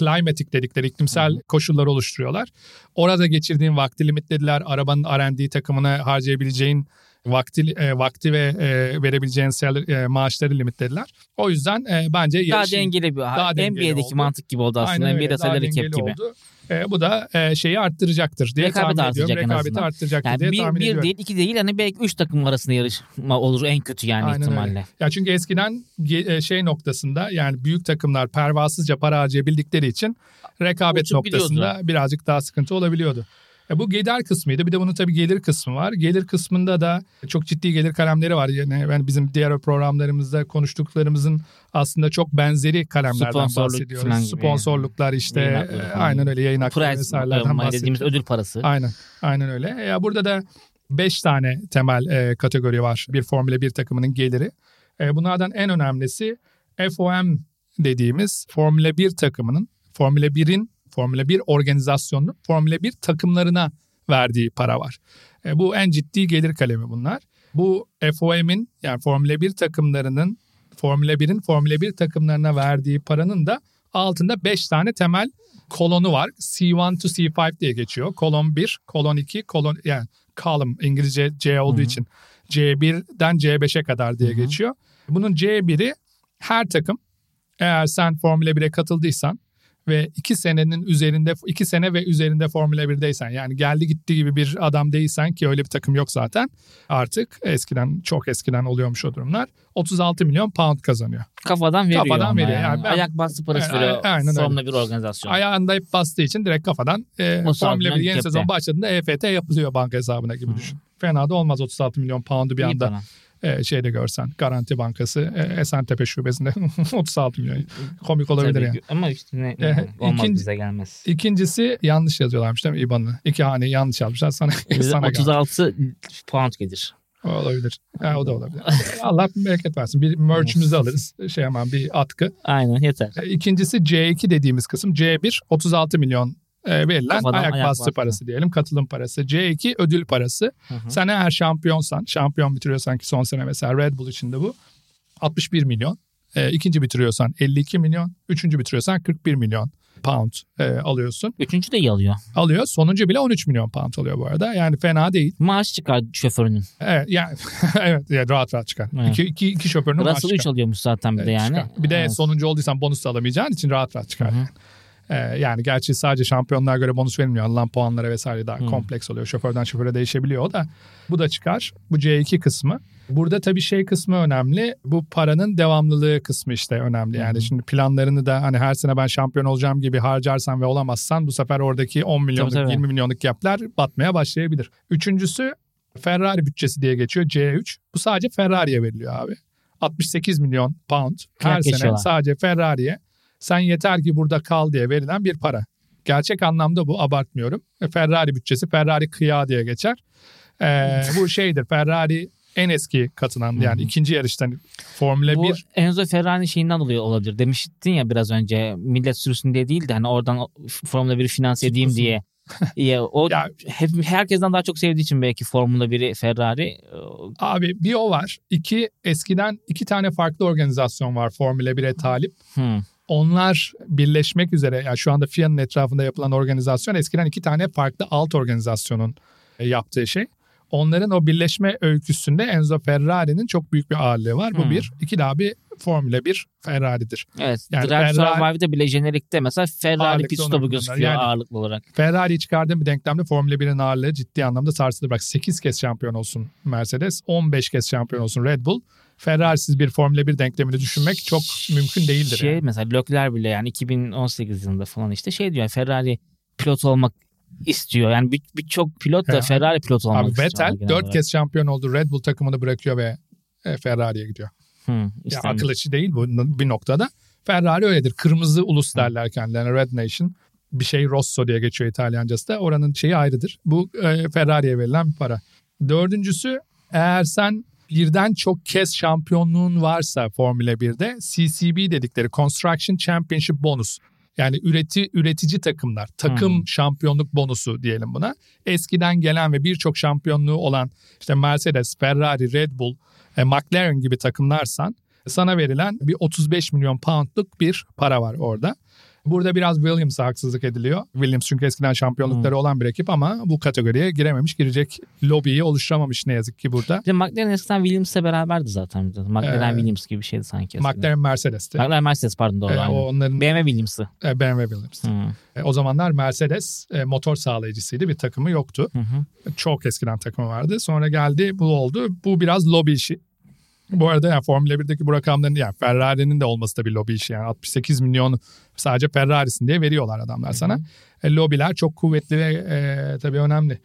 climatic dedikleri iklimsel Hı. koşullar oluşturuyorlar. Orada geçirdiğin vakti limitlediler. Arabanın R&D takımına harcayabileceğin vakti e, vakti ve e, verebileceğin e, maaşları limitlediler. O yüzden e, bence daha yarışın, dengeli bir daha NBA'deki oldu. mantık gibi oldu aslında. Aynen NBA'de salary cap gibi. Oldu. E, bu da e, şeyi arttıracaktır diye Rekabet tahmin ediyorum. Rekabeti arttıracaktır yani diye bir, tahmin bir ediyorum. Bir değil, iki değil. Hani belki üç takım arasında yarışma olur en kötü yani Aynen ihtimalle. Öyle. Ya çünkü eskiden e, şey noktasında yani büyük takımlar pervasızca para harcayabildikleri için rekabet Uçup noktasında biliyordu. birazcık daha sıkıntı olabiliyordu. E bu gider kısmıydı. Bir de bunun tabii gelir kısmı var. Gelir kısmında da çok ciddi gelir kalemleri var. Yani ben bizim diğer programlarımızda konuştuklarımızın aslında çok benzeri kalemlerden Sponsorluk bahsediyoruz. Sponsorluklar işte aynen öyle yayın hakları vesairelerden bahsediyoruz. dediğimiz ödül parası. Aynen. Aynen öyle. Ya burada da 5 tane temel e, kategori var bir Formula 1 takımının geliri. E, bunlardan en önemlisi FOM dediğimiz Formula 1 takımının, Formula 1'in, Formula 1 organizasyonunun Formula 1 takımlarına verdiği para var. E, bu en ciddi gelir kalemi bunlar. Bu FOM'in yani Formula 1 takımlarının Formula 1'in Formula 1 takımlarına verdiği paranın da altında 5 tane temel kolonu var. C1 to C5 diye geçiyor. Kolon 1, kolon 2, kolon yani column İngilizce C olduğu Hı hı. için C1'den C5'e kadar diye Hı hı. geçiyor. Bunun C1'i her takım eğer sen Formula 1'e katıldıysan ve iki senenin üzerinde iki sene ve üzerinde Formula 1'deysen yani geldi gitti gibi bir adam değilsen ki öyle bir takım yok zaten artık eskiden çok eskiden oluyormuş o durumlar 36 milyon pound kazanıyor. Kafadan veriyor Kafadan veriyor. yani. Yani ben- Ayak bastı parası a- veriyor. aynen. Formula bir organizasyon. Ayağında hep bastığı için direkt kafadan e, 36 Formula 1 milyon yeni cepte. sezon başladığında EFT yapılıyor banka hesabına gibi Hı. düşün. Fena da olmaz 36 milyon pound'u bir İyi anda para. E, şeyde görsen. Garanti Bankası e, Esentepe şubesinde 36 milyon. Komik olabilir Tabii yani. Ama işte ne, ne- olmaz ikinci- bize gelmez. İkincisi yanlış yazıyorlarmış değil mi IBAN'ı? İki hane yanlış yazmışlar sana. Sana geldi. 36 pound gelir. O olabilir. Ha, o da olabilir. Allah bereket versin. Bir merch'ümüzü alırız. Şey hemen bir atkı. Aynen yeter. E, İkincisi C2 dediğimiz kısım. C1 36 milyon e, verilen Kafadan ayak, ayak bastı parası diyelim. Katılım parası. C2 ödül parası. Hı hı. Sen eğer şampiyonsan, şampiyon bitiriyorsan ki son sene mesela Red Bull içinde bu 61 milyon. E, ikinci bitiriyorsan 52 milyon. Üçüncü bitiriyorsan 41 milyon pound e, alıyorsun. Üçüncü de iyi alıyor. Alıyor. Sonuncu bile 13 milyon pound alıyor bu arada. Yani fena değil. Maaş çıkar şoförünün. Evet, yani, evet yani rahat rahat çıkar. Evet. İki, iki, iki şoförünün maaşı Russell 3 çıkar. alıyormuş zaten bir de yani. çıkar. Bir de Evet. sonuncu olduysan bonus alamayacağın için rahat rahat çıkar. Hı hı. Ee, yani gerçi sadece şampiyonlara göre bonus verilmiyor. Alınan puanlara vesaire daha Hı. kompleks oluyor. Şoförden şoföre değişebiliyor o da. Bu da çıkar. Bu C2 kısmı. Burada tabii şey kısmı önemli. Bu paranın devamlılığı kısmı işte önemli. Yani hı. şimdi planlarını da hani her sene ben şampiyon olacağım gibi harcarsan ve olamazsan bu sefer oradaki 10 milyonluk Tabii, tabii. 20 milyonluk gapler batmaya başlayabilir. Üçüncüsü Ferrari bütçesi diye geçiyor C3. Bu sadece Ferrari'ye veriliyor abi. 68 milyon pound her Kıyak sene geçiyorlar. sadece Ferrari'ye sen yeter ki burada kal diye verilen bir para. Gerçek anlamda bu abartmıyorum. E, Ferrari bütçesi Ferrari kıyağı diye geçer. Ee, bu şeydir Ferrari en eski katılan yani ikinci yarıştan Formula Bu 1 Enzo Ferrari'nin şeyinden dolayı olabilir. Demiştin ya biraz önce millet sürüsün diye değil de hani oradan Formula 1'i finanse edeyim diye. ya, o Ya- hep, herkesten daha çok sevdiği için belki Formula 1'i Ferrari. e, abi bir o var. İki eskiden iki tane farklı organizasyon var Formula 1'e talip. Hmm. Onlar birleşmek üzere yani şu anda FIA'nın etrafında yapılan organizasyon eskiden iki tane farklı alt organizasyonun e, yaptığı şey. Onların o birleşme öyküsünde Enzo Ferrari'nin çok büyük bir ağırlığı var. Bu Hmm. bir. İki daha bir Formula 1 Ferrari'dir. Evet. Yani Drive Survive'de bile jenerikte mesela Ferrari pit stopu gözüküyor Yani- ağırlıklı olarak. Ferrari'yi çıkardığım bir denklemde Formula 1'in ağırlığı ciddi anlamda sarsılır. Bak 8 kez şampiyon olsun Mercedes, 15 kez şampiyon olsun Red Bull. Ferrari'siz bir Formula 1 denklemini düşünmek çok mümkün değildir. Şey yani. mesela Leclerc bile yani 2018 yılında falan işte şey diyor Ferrari pilot olmak istiyor. Yani bir- birçok pilot da Ya. Ferrari pilot olmak Abi istiyor. Vettel genel 4 olarak. kez şampiyon oldu. Red Bull takımını bırakıyor ve e, Ferrari'ye gidiyor. Hı, Ya akıl işi değil bu bir noktada. Ferrari öyledir. Kırmızı ulus derler kendilerine. Red Nation. Bir şey Rosso diye geçiyor İtalyancası da. Oranın şeyi ayrıdır. Bu e, Ferrari'ye verilen bir para. Dördüncüsü eğer sen birden çok kez şampiyonluğun varsa Formula 1'de CCB dedikleri Construction Championship Bonus. Yani üreti üretici takımlar, takım Hmm. şampiyonluk bonusu diyelim buna. Eskiden gelen ve birçok şampiyonluğu olan işte Mercedes, Ferrari, Red Bull, e, McLaren gibi takımlarsan sana verilen bir 35 milyon poundluk bir para var orada. Burada biraz Williams'a haksızlık ediliyor. Williams çünkü eskiden şampiyonlukları olan bir ekip ama bu kategoriye girememiş, girecek lobiyi oluşturamamış ne yazık ki burada. De McLaren eskiden Williams'la beraberdi zaten. McLaren Ee, Williams gibi bir şeydi sanki. eskiden. McLaren Mercedes'ti. McLaren Mercedes pardon doğru. E, aynen. o onların BMW Williams'ı. e, BMW Williams. Hı, E, o zamanlar Mercedes e, motor sağlayıcısıydı. Bir takımı yoktu. hı, hı. Çok eskiden takımı vardı. Sonra geldi bu oldu. Bu biraz lobi işi. Bu arada yani Formula 1'deki bu rakamların yani Ferrari'nin de olması da bir lobi işi. Yani 68 milyon sadece Ferrari'sin diye veriyorlar adamlar sana. E, lobiler çok kuvvetli ve e, tabii önemli.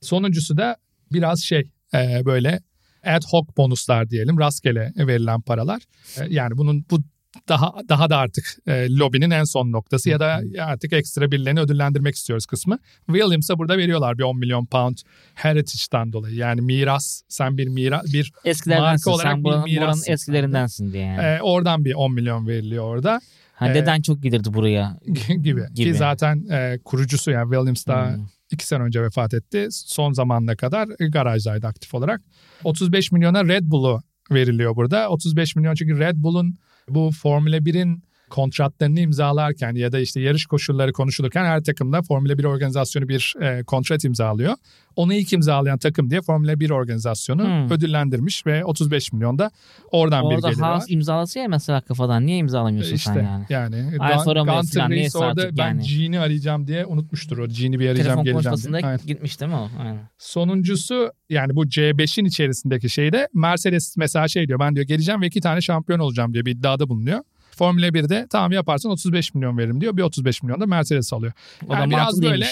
Sonuncusu da biraz şey e, böyle ad hoc bonuslar diyelim. Rastgele verilen paralar. E, yani bunun bu daha daha da artık e, lobinin en son noktası ya da artık ekstra birilerini ödüllendirmek istiyoruz kısmı. Williams'a burada veriyorlar bir 10 milyon pound heritage'dan dolayı. Yani miras sen bir miras bir Eskilerdensin. olarak Sen bir buranın eskilerindensin diye yani. e, oradan bir 10 milyon veriliyor orada ha, e, deden çok gelirdi buraya. gibi. Gibi. Ki zaten e, kurucusu yani Williams daha Hmm. iki sene önce vefat etti. Son zamanına kadar garajdaydı aktif olarak. 35 milyona Red Bull'u veriliyor burada. 35 milyon çünkü Red Bull'un bu Formula 1'in kontratlarını imzalarken ya da işte yarış koşulları konuşulurken her takımda Formula 1 organizasyonu bir e, kontrat imzalıyor. Onu ilk imzalayan takım diye Formula 1 organizasyonu Hmm. ödüllendirmiş ve 35 milyon da oradan bir Orada geliri var. Haas imzalası ya mesela kafadan. Niye imzalamıyorsun İşte sen yani? Ay Alfa Romeo Gunter Reis orada artık ben yani. Gene'i arayacağım diye unutmuştur o. Gene'i bir arayacağım Telefon geleceğim diye. Aynen. gitmiş değil mi o? Aynen. Sonuncusu yani bu C5'in içerisindeki şeyde Mercedes mesela şey diyor ben diyor geleceğim ve iki tane şampiyon olacağım diye bir iddiada bulunuyor. Formula 1'de tamam yaparsan 35 milyon veririm diyor. Bir 35 milyon da Mercedes alıyor. O da Yani biraz mantıklıymış. böyle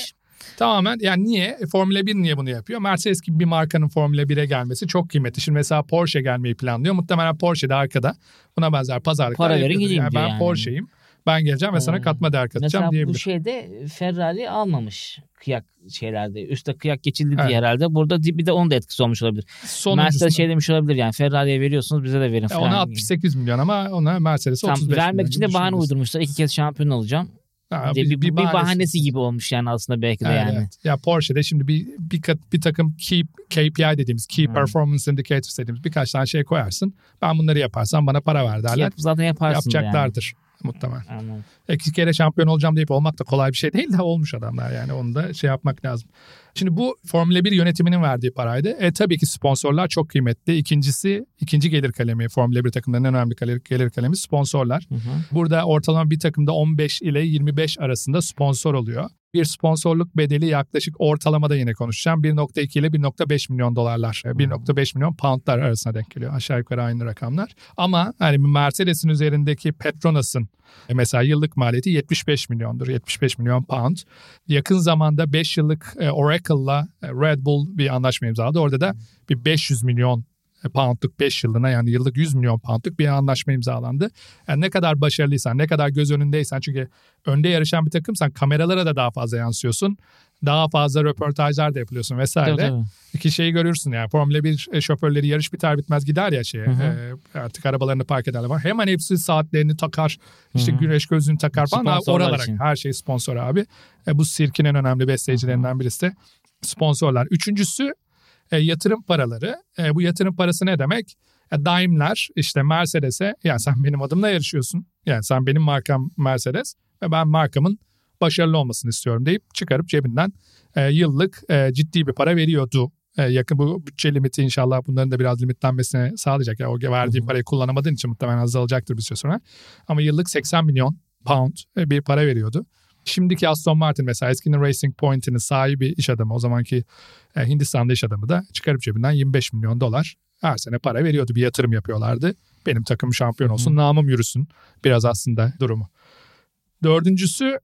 Tamamen yani niye? E, Formula 1 niye bunu yapıyor? Mercedes gibi bir markanın Formula 1'e gelmesi çok kıymetli. Şimdi mesela Porsche gelmeyi planlıyor. Muhtemelen Porsche de arkada. Buna benzer pazarlıklar Para verin gideyim yani ben yani. Porsche'yim. Ben geleceğim ve sana Hmm. katma değer katacağım Mesela diyebilir. bu şeyde Ferrari almamış kıyak şeylerde. Üste kıyak geçildi Evet. diye herhalde. Burada bir de onun da etkisi olmuş olabilir. Mercedes şey demiş olabilir yani Ferrari'ye veriyorsunuz bize de verin falan. ona gibi. 68 milyon ama ona Mercedes'e Tam 35 milyon. vermek için de bahane uydurmuşlar. İki kez şampiyon olacağım. Ha, diye bir, bir, bahanesi. bahanesi gibi olmuş yani aslında belki de Evet, yani. evet. Ya Porsche'de şimdi bir bir, bir takım key, KPI dediğimiz Key Hmm. Performance Indicators dediğimiz birkaç tane şey koyarsın. Ben bunları yaparsam bana para ver derler. Yap, zaten yaparsın Yapacaklardır muhtemelen. Anladım. İki kere şampiyon olacağım deyip olmak da kolay bir şey değil de olmuş adamlar yani onu da şey yapmak lazım. Şimdi bu Formula 1 yönetiminin verdiği paraydı. E tabii ki sponsorlar çok kıymetli. İkincisi ikinci gelir kalemi Formula 1 takımlarının en önemli gelir, gelir kalemi sponsorlar. Hı hı. Burada ortalama bir takımda 15 ile 25 arasında sponsor oluyor. Bir sponsorluk bedeli yaklaşık ortalamada yine konuşacağım. 1.2 ile 1.5 milyon dolarlar. e, 1.5 milyon poundlar arasına denk geliyor. Aşağı yukarı aynı rakamlar. Ama hani Mercedes'in üzerindeki Petronas'ın e, mesela yıllık maliyeti 75 milyondur. 75 milyon pound. Yakın zamanda 5 yıllık e, Oracle'la Red Bull bir anlaşma imzaladı. Orada da bir 500 milyon poundluk 5 yılına yani yıllık 100 milyon poundluk bir anlaşma imzalandı. Yani ne kadar başarılıysan, ne kadar göz önündeysen çünkü önde yarışan bir takımsan kameralara da daha fazla yansıyorsun. Daha fazla röportajlar da yapılıyorsun vesaire. Tabii, tabii. İki şeyi görürsün yani Formula 1 şoförleri yarış biter bitmez gider ya şeye. Hı hı. e, artık arabalarını park ederler falan. Hemen hepsi saatlerini takar. işte Hı hı. güneş gözlüğünü takar falan. Sponsorlar Oralara için. her şey sponsor abi. E, bu sirkin en önemli besleyicilerinden birisi de sponsorlar. Üçüncüsü e, yatırım paraları. E, bu yatırım parası ne demek? E, Daimler işte Mercedes'e yani sen benim adımla yarışıyorsun. Yani sen benim markam Mercedes ve ben markamın başarılı olmasını istiyorum deyip çıkarıp cebinden e, yıllık e, ciddi bir para veriyordu. E, yakın bu bütçe limiti inşallah bunların da biraz limitlenmesini sağlayacak. Yani o hı. parayı kullanamadığın için muhtemelen azalacaktır bir süre sonra. Ama yıllık 80 milyon pound e, bir para veriyordu. Şimdiki Aston Martin mesela eskinin Racing Point'inin sahibi iş adamı o zamanki e, Hindistan'da iş adamı da çıkarıp cebinden 25 milyon dolar her sene para veriyordu. Bir yatırım yapıyorlardı. Benim takım şampiyon olsun, namım yürüsün. Biraz aslında durumu. Dördüncüsü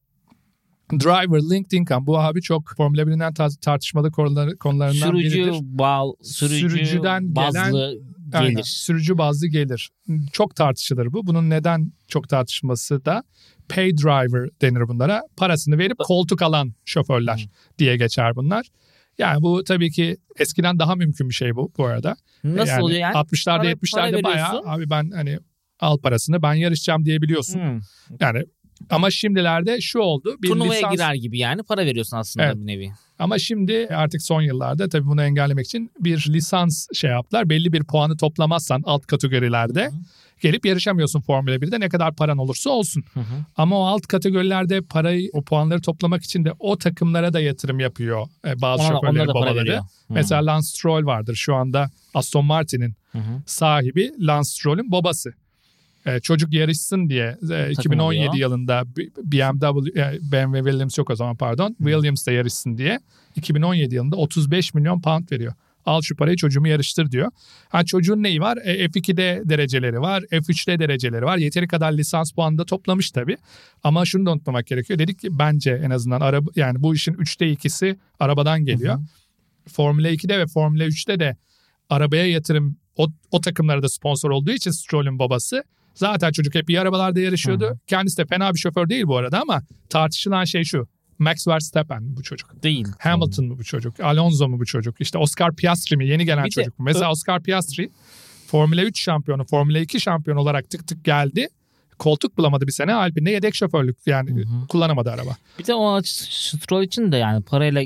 driver linked income. Bu abi çok Formula 1'in en tar- tartışmalı konuları, konularından Sürücü biridir. bal, sürücü Sürücüden bazlı Aynen, gelir. sürücü bazlı gelir. Çok tartışılır bu. Bunun neden çok tartışılması da pay driver denir bunlara. Parasını verip koltuk alan şoförler diye geçer bunlar. Yani bu tabii ki eskiden daha mümkün bir şey bu bu arada. Nasıl yani oluyor yani? 60'larda Para- 70'lerde para bayağı abi ben hani al parasını ben yarışacağım diyebiliyorsun. Hmm. Yani ama şimdilerde şu oldu. Bir Turnuvaya lisans, girer gibi yani para veriyorsun aslında Evet. bir nevi. Ama şimdi artık son yıllarda tabii bunu engellemek için bir lisans şey yaptılar. Belli bir puanı toplamazsan alt kategorilerde Hı hı. gelip yarışamıyorsun Formula 1'de ne kadar paran olursa olsun. Hı hı. Ama o alt kategorilerde parayı o puanları toplamak için de o takımlara da yatırım yapıyor e, bazı Ona, şoförlerin babaları. Mesela Lance Stroll vardır şu anda Aston Martin'in Hı hı. sahibi Lance Stroll'ün babası. Ee, çocuk yarışsın diye e, 2017 oluyor. yılında BMW, e, BMW Williams yok o zaman pardon. Williams da yarışsın diye 2017 yılında 35 milyon pound veriyor. Al şu parayı çocuğumu yarıştır diyor. Ha çocuğun neyi var? E, F2'de dereceleri var, F3'te dereceleri var. Yeteri kadar lisans puanı da toplamış tabii. Ama şunu da unutmamak gerekiyor. Dedik ki bence en azından araba yani bu işin 3'te 2'si arabadan geliyor. Hı hı. Formula 2'de ve Formula 3'te de arabaya yatırım o, o takımlara da sponsor olduğu için Stroll'ün babası Zaten çocuk hep iyi arabalarda yarışıyordu. Hı. Kendisi de fena bir şoför değil bu arada ama tartışılan şey şu. Max Verstappen mi bu çocuk? Değil. Hamilton mu bu çocuk? Alonso mu bu çocuk? İşte Oscar Piastri mi? Yeni gelen Bir de- çocuk mu? Mesela Oscar Piastri Formula 3 şampiyonu, Formula 2 şampiyon olarak tık tık geldi. Koltuk bulamadı bir sene. Alpine'de yedek şoförlük yani Hı hı. kullanamadı araba. Bir de o Stroll için de yani parayla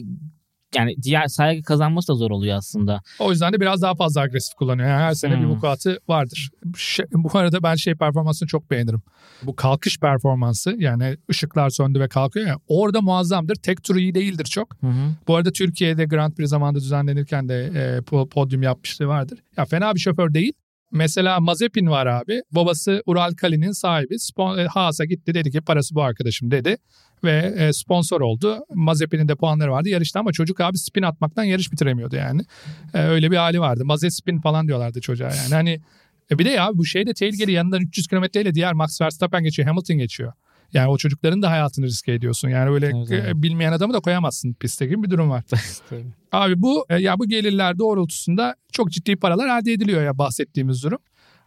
yani diğer saygı kazanması da zor oluyor aslında. O yüzden de biraz daha fazla agresif kullanıyor. Yani her sene bir Hmm. vukuatı vardır. Şey- bu arada ben şey performansını çok beğenirim. Bu kalkış performansı yani ışıklar söndü ve kalkıyor ya orada muazzamdır. Tek turu iyi değildir çok. Hı hı. Bu arada Türkiye'de Grand Prix zamanında düzenlenirken de e, po- podyum yapmışlığı vardır. Ya fena bir şoför değil. Mesela Mazepin var abi. Babası Ural Kali'nin sahibi. E, Haas'a gitti dedi ki parası bu arkadaşım dedi. Ve e, sponsor oldu. Mazepin'in de puanları vardı yarışta ama çocuk abi spin atmaktan yarış bitiremiyordu yani. E, öyle bir hali vardı. Mazespin falan diyorlardı çocuğa yani. Hani bir de ya bu şey de tehlikeli yanından 300 kilometreyle diğer Max Verstappen geçiyor, Hamilton geçiyor. Yani o çocukların da hayatını riske ediyorsun. Yani öyle Evet, evet. e, bilmeyen adamı da koyamazsın piste gibi bir durum var. Abi bu e, ya bu gelirler doğrultusunda çok ciddi paralar elde ediliyor ya bahsettiğimiz durum.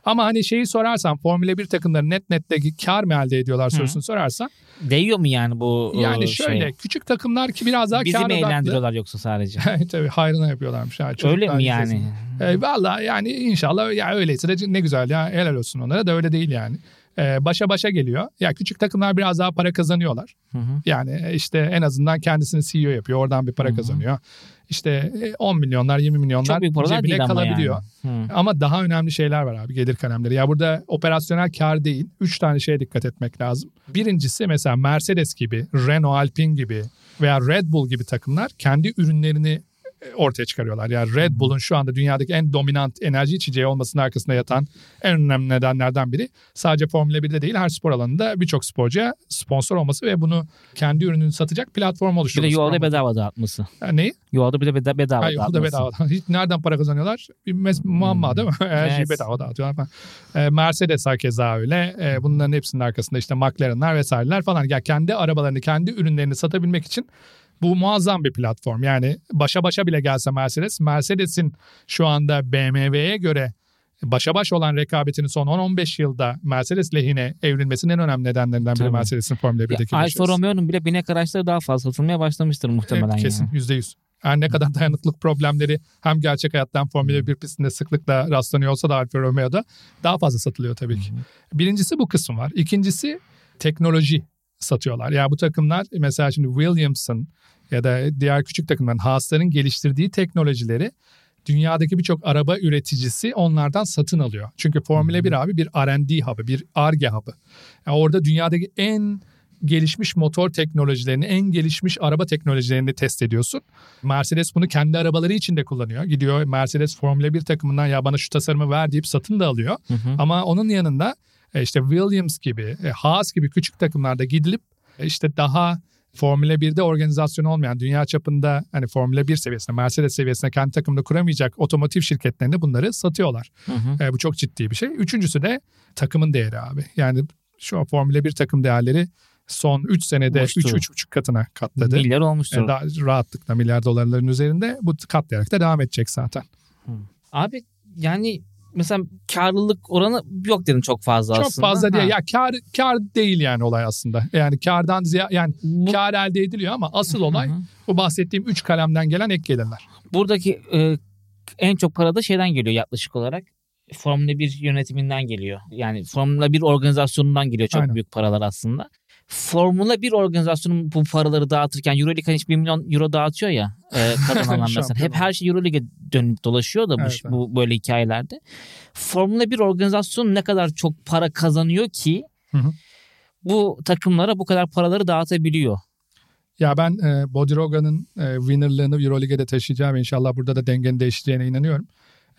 Ama hani şeyi sorarsan Formula 1 takımları net nette kar mı elde ediyorlar sorusunu sorarsan. Değiyor mu yani bu Yani e, şöyle şey? küçük takımlar ki biraz daha Bizi kar mi odaklı. eğlendiriyorlar yoksa sadece? Tabii hayrına yapıyorlarmış. Ha, Öyle mi yani? E, Valla yani inşallah ya öyleyse de ne güzel ya helal olsun onlara da öyle değil yani. E, başa başa geliyor. Ya küçük takımlar biraz daha para kazanıyorlar. Hı hı. Yani e, işte en azından kendisini CEO yapıyor. Oradan bir para Hı hı. kazanıyor. İşte e, 10 milyonlar 20 milyonlar cebine değil ama kalabiliyor. yani. Hı. Ama daha önemli şeyler var abi gelir kalemleri. Ya burada operasyonel kar değil. Üç tane şeye dikkat etmek lazım. Birincisi mesela Mercedes gibi, Renault Alpine gibi veya Red Bull gibi takımlar kendi ürünlerini e, ortaya çıkarıyorlar. Yani Red Bull'un şu anda dünyadaki en dominant enerji içeceği olmasının arkasında yatan en önemli nedenlerden biri sadece Formula 1'de değil her spor alanında birçok sporcuya sponsor olması ve bunu kendi ürününü satacak platform Bir de oluşturması. yolda bedava dağıtması. Yani neyi? Yolda bir de beda- bedava Hayır, o da dağıtması. bedava. Hiç nereden para kazanıyorlar? Bir mes- muamma değil mi? Her şeyi bedava dağıtıyorlar falan. Ee, Mercedes keza öyle. Ee, bunların hepsinin arkasında işte McLaren'lar vesaireler falan. Ya kendi arabalarını, kendi ürünlerini satabilmek için bu muazzam bir platform. Yani başa başa bile gelse Mercedes, Mercedes'in şu anda BMW'ye göre başa baş olan rekabetinin son 10-15 yılda Mercedes lehine evrilmesinin en önemli nedenlerinden biri. Mercedes'in Formula 1'deki Ya, Alfa. Romeo'nun bile binek araçları daha fazla satılmaya başlamıştır muhtemelen. Evet, kesin yani. yüzde yüz. Her ne kadar dayanıklık problemleri hem gerçek hayattan Formula 1 pistinde sıklıkla rastlanıyor olsa da Alfa Romeo'da daha fazla satılıyor tabii ki. Birincisi bu kısım var. İkincisi teknoloji satıyorlar. Ya bu takımlar mesela şimdi Williams'ın ya da diğer küçük takımların Haas'ların geliştirdiği teknolojileri dünyadaki birçok araba üreticisi onlardan satın alıyor. Çünkü Formula 1 abi bir R&D hub'ı, bir ARGE hub'ı. Yani orada dünyadaki en gelişmiş motor teknolojilerini, en gelişmiş araba teknolojilerini test ediyorsun. Mercedes bunu kendi arabaları için de kullanıyor. Gidiyor Mercedes Formula 1 takımından ya bana şu tasarımı ver deyip satın da alıyor. Hı hı. Ama onun yanında işte Williams gibi, e, Haas gibi küçük takımlarda gidilip e, işte daha Formula 1'de organizasyon olmayan dünya çapında hani Formula 1 seviyesinde Mercedes seviyesinde kendi takımını kuramayacak otomotiv şirketlerinde bunları satıyorlar. Hı hı. E, bu çok ciddi bir şey. Üçüncüsü de takımın değeri abi. Yani şu an Formula 1 takım değerleri son 3 senede Uçtu. 3-3,5 katına katladı. Milyar olmuştur. E, daha rahatlıkla milyar dolarların üzerinde bu katlayarak da devam edecek zaten. Abi yani mesela karlılık oranı yok dedin çok fazla Çok aslında. fazla diye Ha. ya kar kar değil yani olay aslında. Yani kardan ziyade yani Bu- kar elde ediliyor ama asıl olay bu bahsettiğim 3 kalemden gelen ek gelirler. Buradaki e, en çok para da şeyden geliyor yaklaşık olarak. Formula 1 yönetiminden geliyor. Yani Formula 1 organizasyonundan geliyor çok Aynen. büyük paralar aslında. Formula 1 organizasyonu bu paraları dağıtırken Euroleague hani hiç 1 milyon euro dağıtıyor ya e, kazanan mesela. Hep her şey Euroleague'e dönüp dolaşıyor da bu, Evet, evet. bu böyle hikayelerde. Formula 1 organizasyonu ne kadar çok para kazanıyor ki Hı hı. bu takımlara bu kadar paraları dağıtabiliyor. Ya ben e, Bodiroga'nın e, winnerlığını Euroleague'e de taşıyacağım. İnşallah burada da dengenin değişeceğine inanıyorum.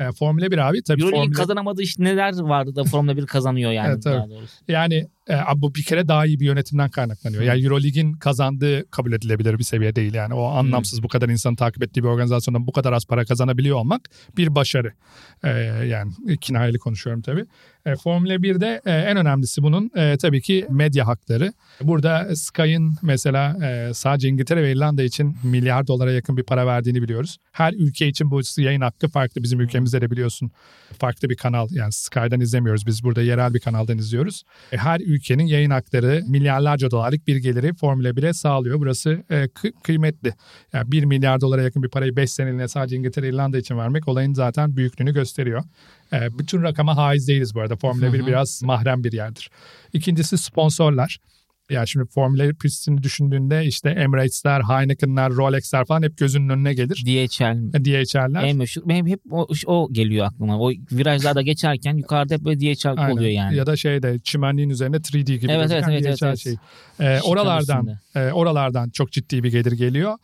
E, Formula 1 abi tabii Euroleague'in Formula kazanamadığı iş neler vardı da Formula 1 kazanıyor yani Evet, tabii. yani e, bu bir kere daha iyi bir yönetimden kaynaklanıyor. Yani Eurolig'in kazandığı kabul edilebilir bir seviye değil yani. O anlamsız bu kadar insanın takip ettiği bir organizasyondan bu kadar az para kazanabiliyor olmak bir başarı. E, yani kinayeli konuşuyorum tabii. E, Formula 1'de e, en önemlisi bunun e, tabii ki medya hakları. Burada Sky'ın mesela e, sadece İngiltere ve İrlanda için milyar dolara yakın bir para verdiğini biliyoruz. Her ülke için bu yayın hakkı farklı. Bizim ülkemizde de biliyorsun farklı bir kanal yani Sky'dan izlemiyoruz. Biz burada yerel bir kanaldan izliyoruz. E, her ülkenin yayın hakları milyarlarca dolarlık bir geliri Formula 1'e sağlıyor. Burası e, kı- kıymetli. Yani 1 milyar dolara yakın bir parayı 5 seneliğine sadece İngiltere İrlanda için vermek olayın zaten büyüklüğünü gösteriyor. E, bütün rakama haiz değiliz bu arada. Formula 1 biraz mahrem bir yerdir. İkincisi sponsorlar. Yani şimdi Formula 1 pistini düşündüğünde işte Emirates'ler, Heineken'ler, Rolex'ler falan hep gözünün önüne gelir. DHL. E, DHL'ler. En meşhur. Benim hep o, o geliyor aklıma. O virajlarda geçerken yukarıda hep böyle DHL Aynen. oluyor yani. Ya da şeyde çimenliğin üzerinde 3D gibi Evet, evet, evet, DHL evet, şey. evet. E, Şık oralardan e, oralardan çok ciddi bir gelir geliyor.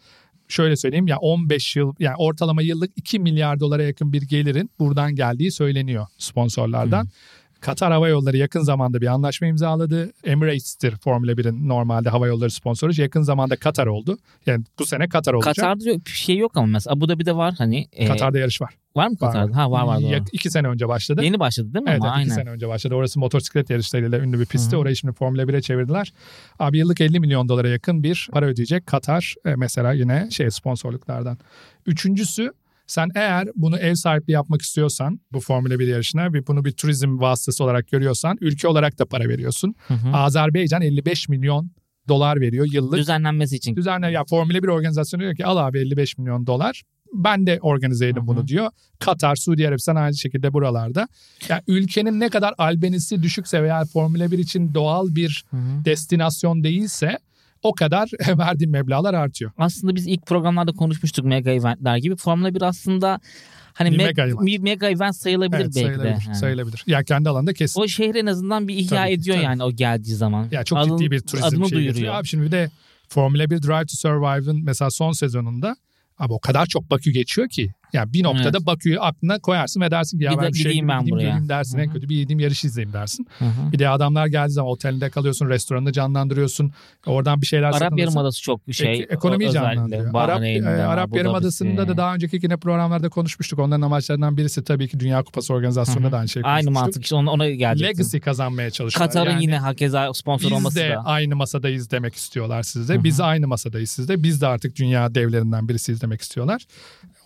Şöyle söyleyeyim ya 15 yıl yani ortalama yıllık 2 milyar dolara yakın bir gelirin buradan geldiği söyleniyor sponsorlardan. Katar Hava Yolları yakın zamanda bir anlaşma imzaladı. Emirates'tir Formula 1'in normalde hava yolları sponsoru. Yakın zamanda Katar oldu. Yani bu sene Katar olacak. Katar'da bir şey yok ama mesela Abu Dhabi'de var hani. e, Katar'da yarış var. var mı Var. Katar'da? Ha var var doğru. İki sene önce başladı. Yeni başladı değil mi Evet, ama evet iki aynen. sene önce başladı. Orası motosiklet yarışlarıyla ünlü bir pistti. Hı hı. Orayı şimdi Formula 1'e çevirdiler. Abi yıllık 50 milyon dolara yakın bir para ödeyecek Katar e, mesela yine şey sponsorluklardan. Üçüncüsü sen eğer bunu ev sahipliği yapmak istiyorsan bu Formula 1 yarışına ve bunu bir turizm vasıtası olarak görüyorsan ülke olarak da para veriyorsun. Hı hı. Azerbaycan 55 milyon dolar veriyor yıllık. Düzenlenmesi için. Düzenle ya Formula 1 organizasyonu diyor ki al abi 55 milyon dolar. Ben de organize edin bunu diyor. Katar, Suudi Arabistan aynı şekilde buralarda. Ya ülkenin ne kadar albenisi düşükse veya Formula 1 için doğal bir Hı hı. destinasyon değilse o kadar verdiğim meblağlar artıyor. Aslında biz ilk programlarda konuşmuştuk mega eventler gibi. Formula 1 aslında hani Bir me- mega event. bir mega event sayılabilir Evet, belki sayılabilir. de. Yani. sayılabilir. Ya kendi alanda kesin. O şehri en azından bir ihya Tabii ediyor tabii. yani o geldiği zaman. Ya çok Adını- ciddi bir turizm adını şeyi duyuruyor. Abi şimdi bir de Formula 1 Drive to Survive'ın mesela son sezonunda abi o kadar çok Bakü geçiyor ki. Yani bir noktada Evet. Bakü'yü aklına koyarsın ve dersin ki ya Gide- ben bir şey ben gideyim göreyim dersin. En Hı hı. kötü bir yediğim yarış izleyeyim dersin. Hı hı. Bir de adamlar geldiği zaman otelinde kalıyorsun, restoranını canlandırıyorsun. Oradan bir şeyler satın Arap alıyorsun. Yarımadası çok şey. Ek- ekonomiyi canlandırıyor. Arap, e, Arap. Yarımadası'nda da daha önceki yine programlarda konuşmuştuk. Onların amaçlarından birisi tabii ki Dünya Kupası organizasyonunda hı. da aynı şey Aynı konuşmuştuk. mantık işte ona, ona gelecektim. Legacy kazanmaya çalışıyorlar. Katar'ın Yani yine hakeza sponsor biz olması de da. aynı masadayız demek istiyorlar sizde. Hı hı. Biz aynı masadayız sizde. Biz de artık dünya devlerinden birisiyiz demek istiyorlar.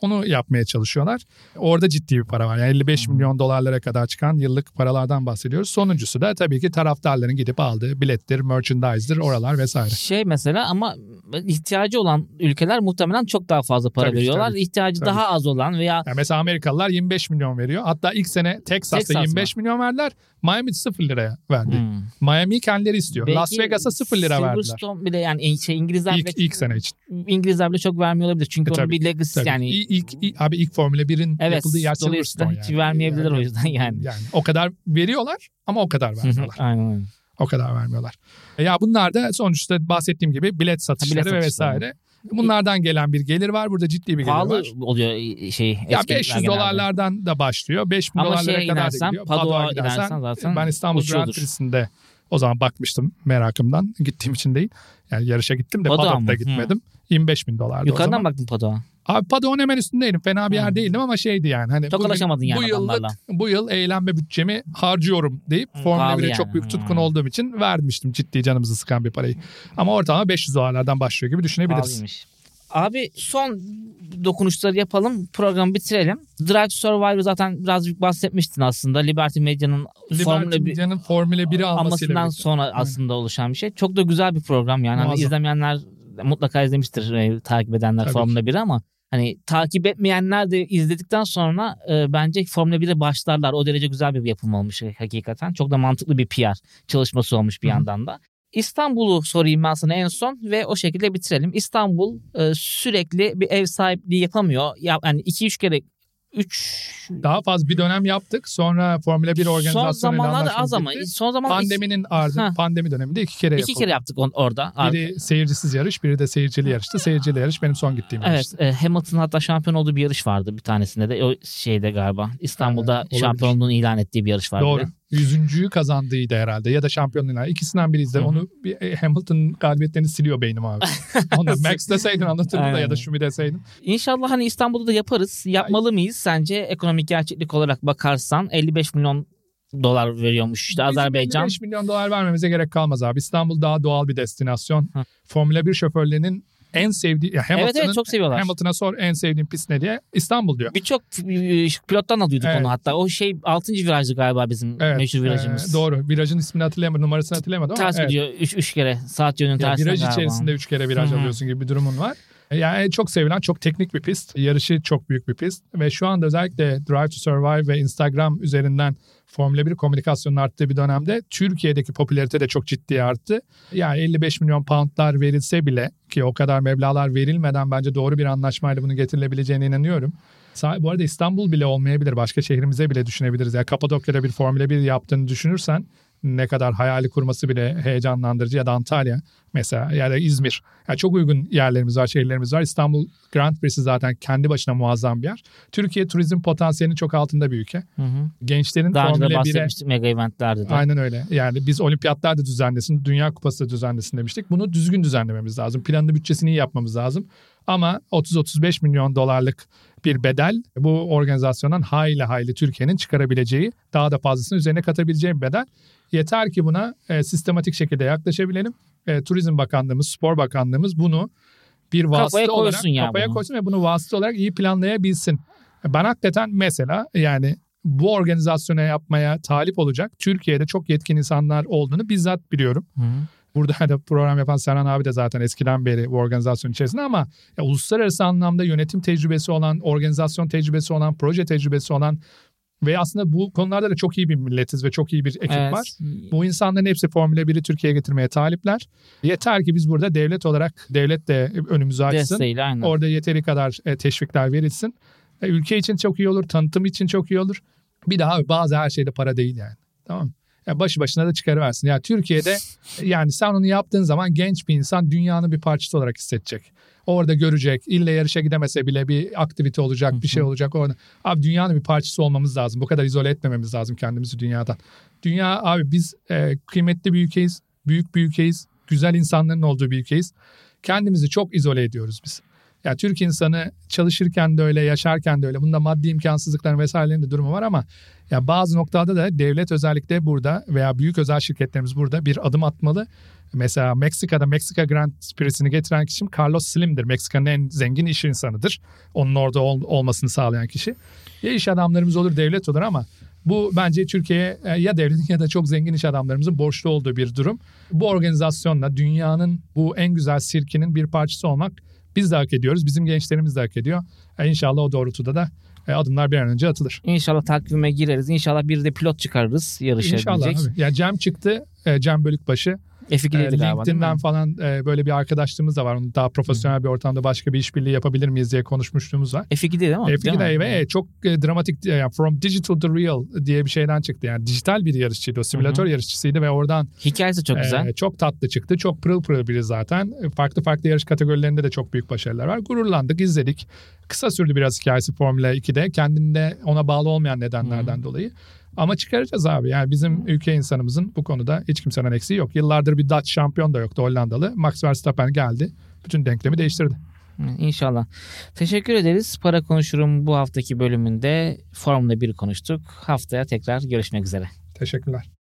Onu yapmaya çalışıyorlar. Orada ciddi bir para var. Yani 55 milyon dolarlara kadar çıkan yıllık paralardan bahsediyoruz. Sonuncusu da tabii ki taraftarların gidip aldığı bilettir, merchandise'dir, oralar vesaire. Şey mesela ama ihtiyacı olan ülkeler muhtemelen çok daha fazla para Tabii veriyorlar. tabii. İhtiyacı Tabii daha az olan veya Yani mesela Amerikalılar 25 milyon veriyor. Hatta ilk sene Texas'ta Texas mı? 25 milyon verdiler. Miami 0 liraya verdi. Hmm. Miami'yi kendileri istiyor. Belki Las Vegas'a 0 lira verdiler. Silverstone bile yani şey İngilizler İlk, bile, ilk sene için. İngilizler bile çok vermiyor olabilir. Çünkü E, onun tabii, bir legacy Tabii. yani İlk, ilk, abi ilk Formula 1'in Evet, yapıldığı yer Silverstone hiç yani. vermeyebilir o yüzden yani. Yani o kadar veriyorlar ama o kadar Hı hı, vermiyorlar. Aynen öyle. o kadar vermiyorlar. E Ya bunlar da sonuçta bahsettiğim gibi bilet satışları bilet ve satışları. vesaire. Bunlardan gelen bir gelir var. Burada ciddi bir gelir Pahalı var. oluyor şey. Ya eski 500 genelde. dolarlardan da başlıyor. 5000 Ama dolarlara şeye kadar da gidiyor. Padua Padoa inersen zaten ben İstanbul Grand. Prix'sinde o zaman bakmıştım merakımdan. Gittiğim için değil. Yani yarışa gittim de mı? gitmedim. 25 bin dolardı o Yukarıdan zaman. baktım Padua. Abi Paddock'un hemen üstündeydim. Fena bir yer Hı. değildim ama şeydi yani. Hani Tokalaşamadın yani bu yıllık, adamlarla. bu yıl eğlenme bütçemi harcıyorum deyip Hı, Formula pahalı 1'e yani. çok büyük tutkun Hı. olduğum için vermiştim ciddi canımızı sıkan bir parayı. Ama ortalama 500 dolarlardan başlıyor gibi düşünebiliriz. Pahalıymış. Abi son dokunuşları yapalım. Programı bitirelim. Drive to Survivor zaten birazcık bahsetmiştin aslında. Liberty Media'nın Formula Liberty 1 Media'nın Formula 1'i almasıyla almasından birlikte. sonra aslında oluşan bir şey. Çok da güzel bir program yani. Hani izlemeyenler mutlaka izlemiştir e, takip edenler Tabii Formula 1'i ama hani takip etmeyenler de izledikten sonra e, bence Formula 1'e başlarlar. O derece güzel bir yapım olmuş hakikaten. Çok da mantıklı bir PR çalışması olmuş bir Hı hı. yandan da. İstanbul'u sorayım ben sana en son ve o şekilde bitirelim. İstanbul e, sürekli bir ev sahipliği yapamıyor. Ya, yani 2-3 kere 3 Daha fazla bir dönem yaptık. Sonra Formula 1 son organizasyonuyla zamanlarda az ama son zaman Pandeminin ardı, Ha. pandemi döneminde iki kere iki yapıldı. kere yaptık on, orada. Biri seyircisiz yarış, biri de seyircili yarıştı. Seyircili yarış benim son gittiğim Evet, yarıştı. e, Hamilton hatta şampiyon olduğu bir yarış vardı bir tanesinde de o şeyde galiba. İstanbul'da olabilir. şampiyonluğunu ilan ettiği bir yarış vardı. Doğru, Yüzüncüyü kazandığıydı herhalde ya da şampiyonluğuna. İkisinden biriydi. Hı hı. Onu bir, e, Hamilton galibiyetlerini siliyor beynim abi. Onu da Max deseydin anlatırdım da Aynen. ya da Şumi deseydin. İnşallah hani İstanbul'da da yaparız. Yapmalı mıyız sence ekonomik gerçeklik olarak bakarsan 55 milyon dolar veriyormuş işte Bizim Azerbaycan. 55 milyon dolar vermemize gerek kalmaz abi. İstanbul daha doğal bir destinasyon. Hı. Formula 1 şoförlerinin en sevdiği... Ya Evet Hamilton'ın- evet çok seviyorlar. Hamilton'a sor en sevdiğin pist ne diye. İstanbul diyor. Birçok e, pilottan alıyorduk Evet. onu hatta. O şey 6. virajdı galiba bizim Evet, meşhur virajımız. e, doğru. Virajın ismini hatırlayamadım, numarasını hatırlayamadım ama Ters evet. gidiyor 3 kere saat yönünün tersine viraj galiba. içerisinde 3 kere viraj Hı hı. alıyorsun gibi bir durumun var. Yani çok sevilen, çok teknik bir pist. Yarışı çok büyük bir pist. Ve şu anda özellikle Drive to Survive ve Instagram üzerinden Formula 1 komünikasyonun arttığı bir dönemde Türkiye'deki popülarite de çok ciddi arttı. Yani 55 milyon poundlar verilse bile ki o kadar meblağlar verilmeden bence doğru bir anlaşmayla bunu getirilebileceğine inanıyorum. Bu arada İstanbul bile olmayabilir. Başka şehrimize bile düşünebiliriz. Ya Kapadokya'da bir Formula 1 yaptığını düşünürsen ne kadar hayali kurması bile heyecanlandırıcı ya da Antalya mesela ya da İzmir. Yani çok uygun yerlerimiz var, şehirlerimiz var. İstanbul Grand Prix'si zaten kendi başına muazzam bir yer. Türkiye turizm potansiyelinin çok altında bir ülke. Hı hı. Gençlerin Daha önce de Formula 1'e bahsetmiştik mega eventlerde de. Aynen öyle. Yani biz olimpiyatlar da düzenlesin, dünya kupası da düzenlesin demiştik. Bunu düzgün düzenlememiz lazım. Planlı bütçesini iyi yapmamız lazım. Ama 30-35 milyon dolarlık bir bedel bu organizasyondan hayli hayli Türkiye'nin çıkarabileceği, daha da fazlasını üzerine katabileceği bir bedel. Yeter ki buna e, sistematik şekilde yaklaşabilelim. E, Turizm Bakanlığımız, Spor Bakanlığımız bunu bir vasıta Kafaya olarak koysun ya kafaya bunu. koysun ve bunu vasıta olarak iyi planlayabilsin. Ben hakikaten mesela yani bu organizasyona yapmaya talip olacak Türkiye'de çok yetkin insanlar olduğunu bizzat biliyorum. Hı hı. Burada da program yapan Serhan abi de zaten eskiden beri bu organizasyon içerisinde ama ya, uluslararası anlamda yönetim tecrübesi olan, organizasyon tecrübesi olan, proje tecrübesi olan ve aslında bu konularda da çok iyi bir milletiz ve çok iyi bir ekip Evet. var. Bu insanların hepsi Formula 1'i Türkiye'ye getirmeye talipler. Yeter ki biz burada devlet olarak devlet de önümüzü açsın. Desteğiyle aynen. Orada yeteri kadar e, teşvikler verilsin. E, ülke için çok iyi olur, tanıtım için çok iyi olur. Bir daha bazı her şeyde para değil yani. Tamam mı? Ya başı başına da çıkarıversin. Ya Türkiye'de yani sen onu yaptığın zaman genç bir insan dünyanın bir parçası olarak hissedecek. Orada görecek. İlle yarışa gidemese bile bir aktivite olacak, bir şey olacak orada. Abi dünyanın bir parçası olmamız lazım. Bu kadar izole etmememiz lazım kendimizi dünyadan. Dünya abi biz e, kıymetli bir ülkeyiz. Büyük bir ülkeyiz. Güzel insanların olduğu bir ülkeyiz. Kendimizi çok izole ediyoruz biz. Ya Türk insanı çalışırken de öyle, yaşarken de öyle. Bunda maddi imkansızlıkların vesairelerin durumu var ama ya bazı noktada da devlet özellikle burada veya büyük özel şirketlerimiz burada bir adım atmalı. Mesela Meksika'da Meksika Grand Prix'sini getiren kişi Carlos Slim'dir. Meksika'nın en zengin iş insanıdır. Onun orada ol- olmasını sağlayan kişi. Ya iş adamlarımız olur, devlet olur ama bu bence Türkiye'ye e, ya devletin ya da çok zengin iş adamlarımızın borçlu olduğu bir durum. Bu organizasyonla dünyanın bu en güzel sirkinin bir parçası olmak biz de hak ediyoruz. Bizim gençlerimiz de hak ediyor. E, İnşallah o doğrultuda da e, adımlar bir an önce atılır. İnşallah takvime gireriz. İnşallah bir de pilot çıkarırız yarışabilecek. İnşallah abi. Ya Cem çıktı. e, Cem Bölükbaşı. E, F2'deydi galiba değil LinkedIn'den falan e, böyle bir arkadaşlığımız da var. Onu daha profesyonel bir ortamda başka bir işbirliği yapabilir miyiz diye konuşmuşluğumuz var. F2 değil mi? Değil F2'de mi? ve çok e, dramatik yani From Digital to Real diye bir şeyden çıktı. Yani dijital bir yarışçıydı o simülatör Hı hı. yarışçısıydı ve oradan Hikayesi çok e, güzel. çok tatlı çıktı. Çok pırıl pırıl biri zaten. E, Farklı farklı yarış kategorilerinde de çok büyük başarılar var. Gururlandık, izledik. Kısa sürdü biraz hikayesi Formula 2'de. Kendinde ona bağlı olmayan nedenlerden dolayı. Ama çıkaracağız abi. Yani bizim ülke insanımızın bu konuda hiç kimsenin eksiği yok. Yıllardır bir Dutch şampiyon da yoktu Hollandalı. Max Verstappen geldi. Bütün denklemi değiştirdi. Hı, İnşallah. Teşekkür ederiz. Para Konuşurum bu haftaki bölümünde Formula 1 konuştuk. Haftaya tekrar görüşmek üzere. Teşekkürler.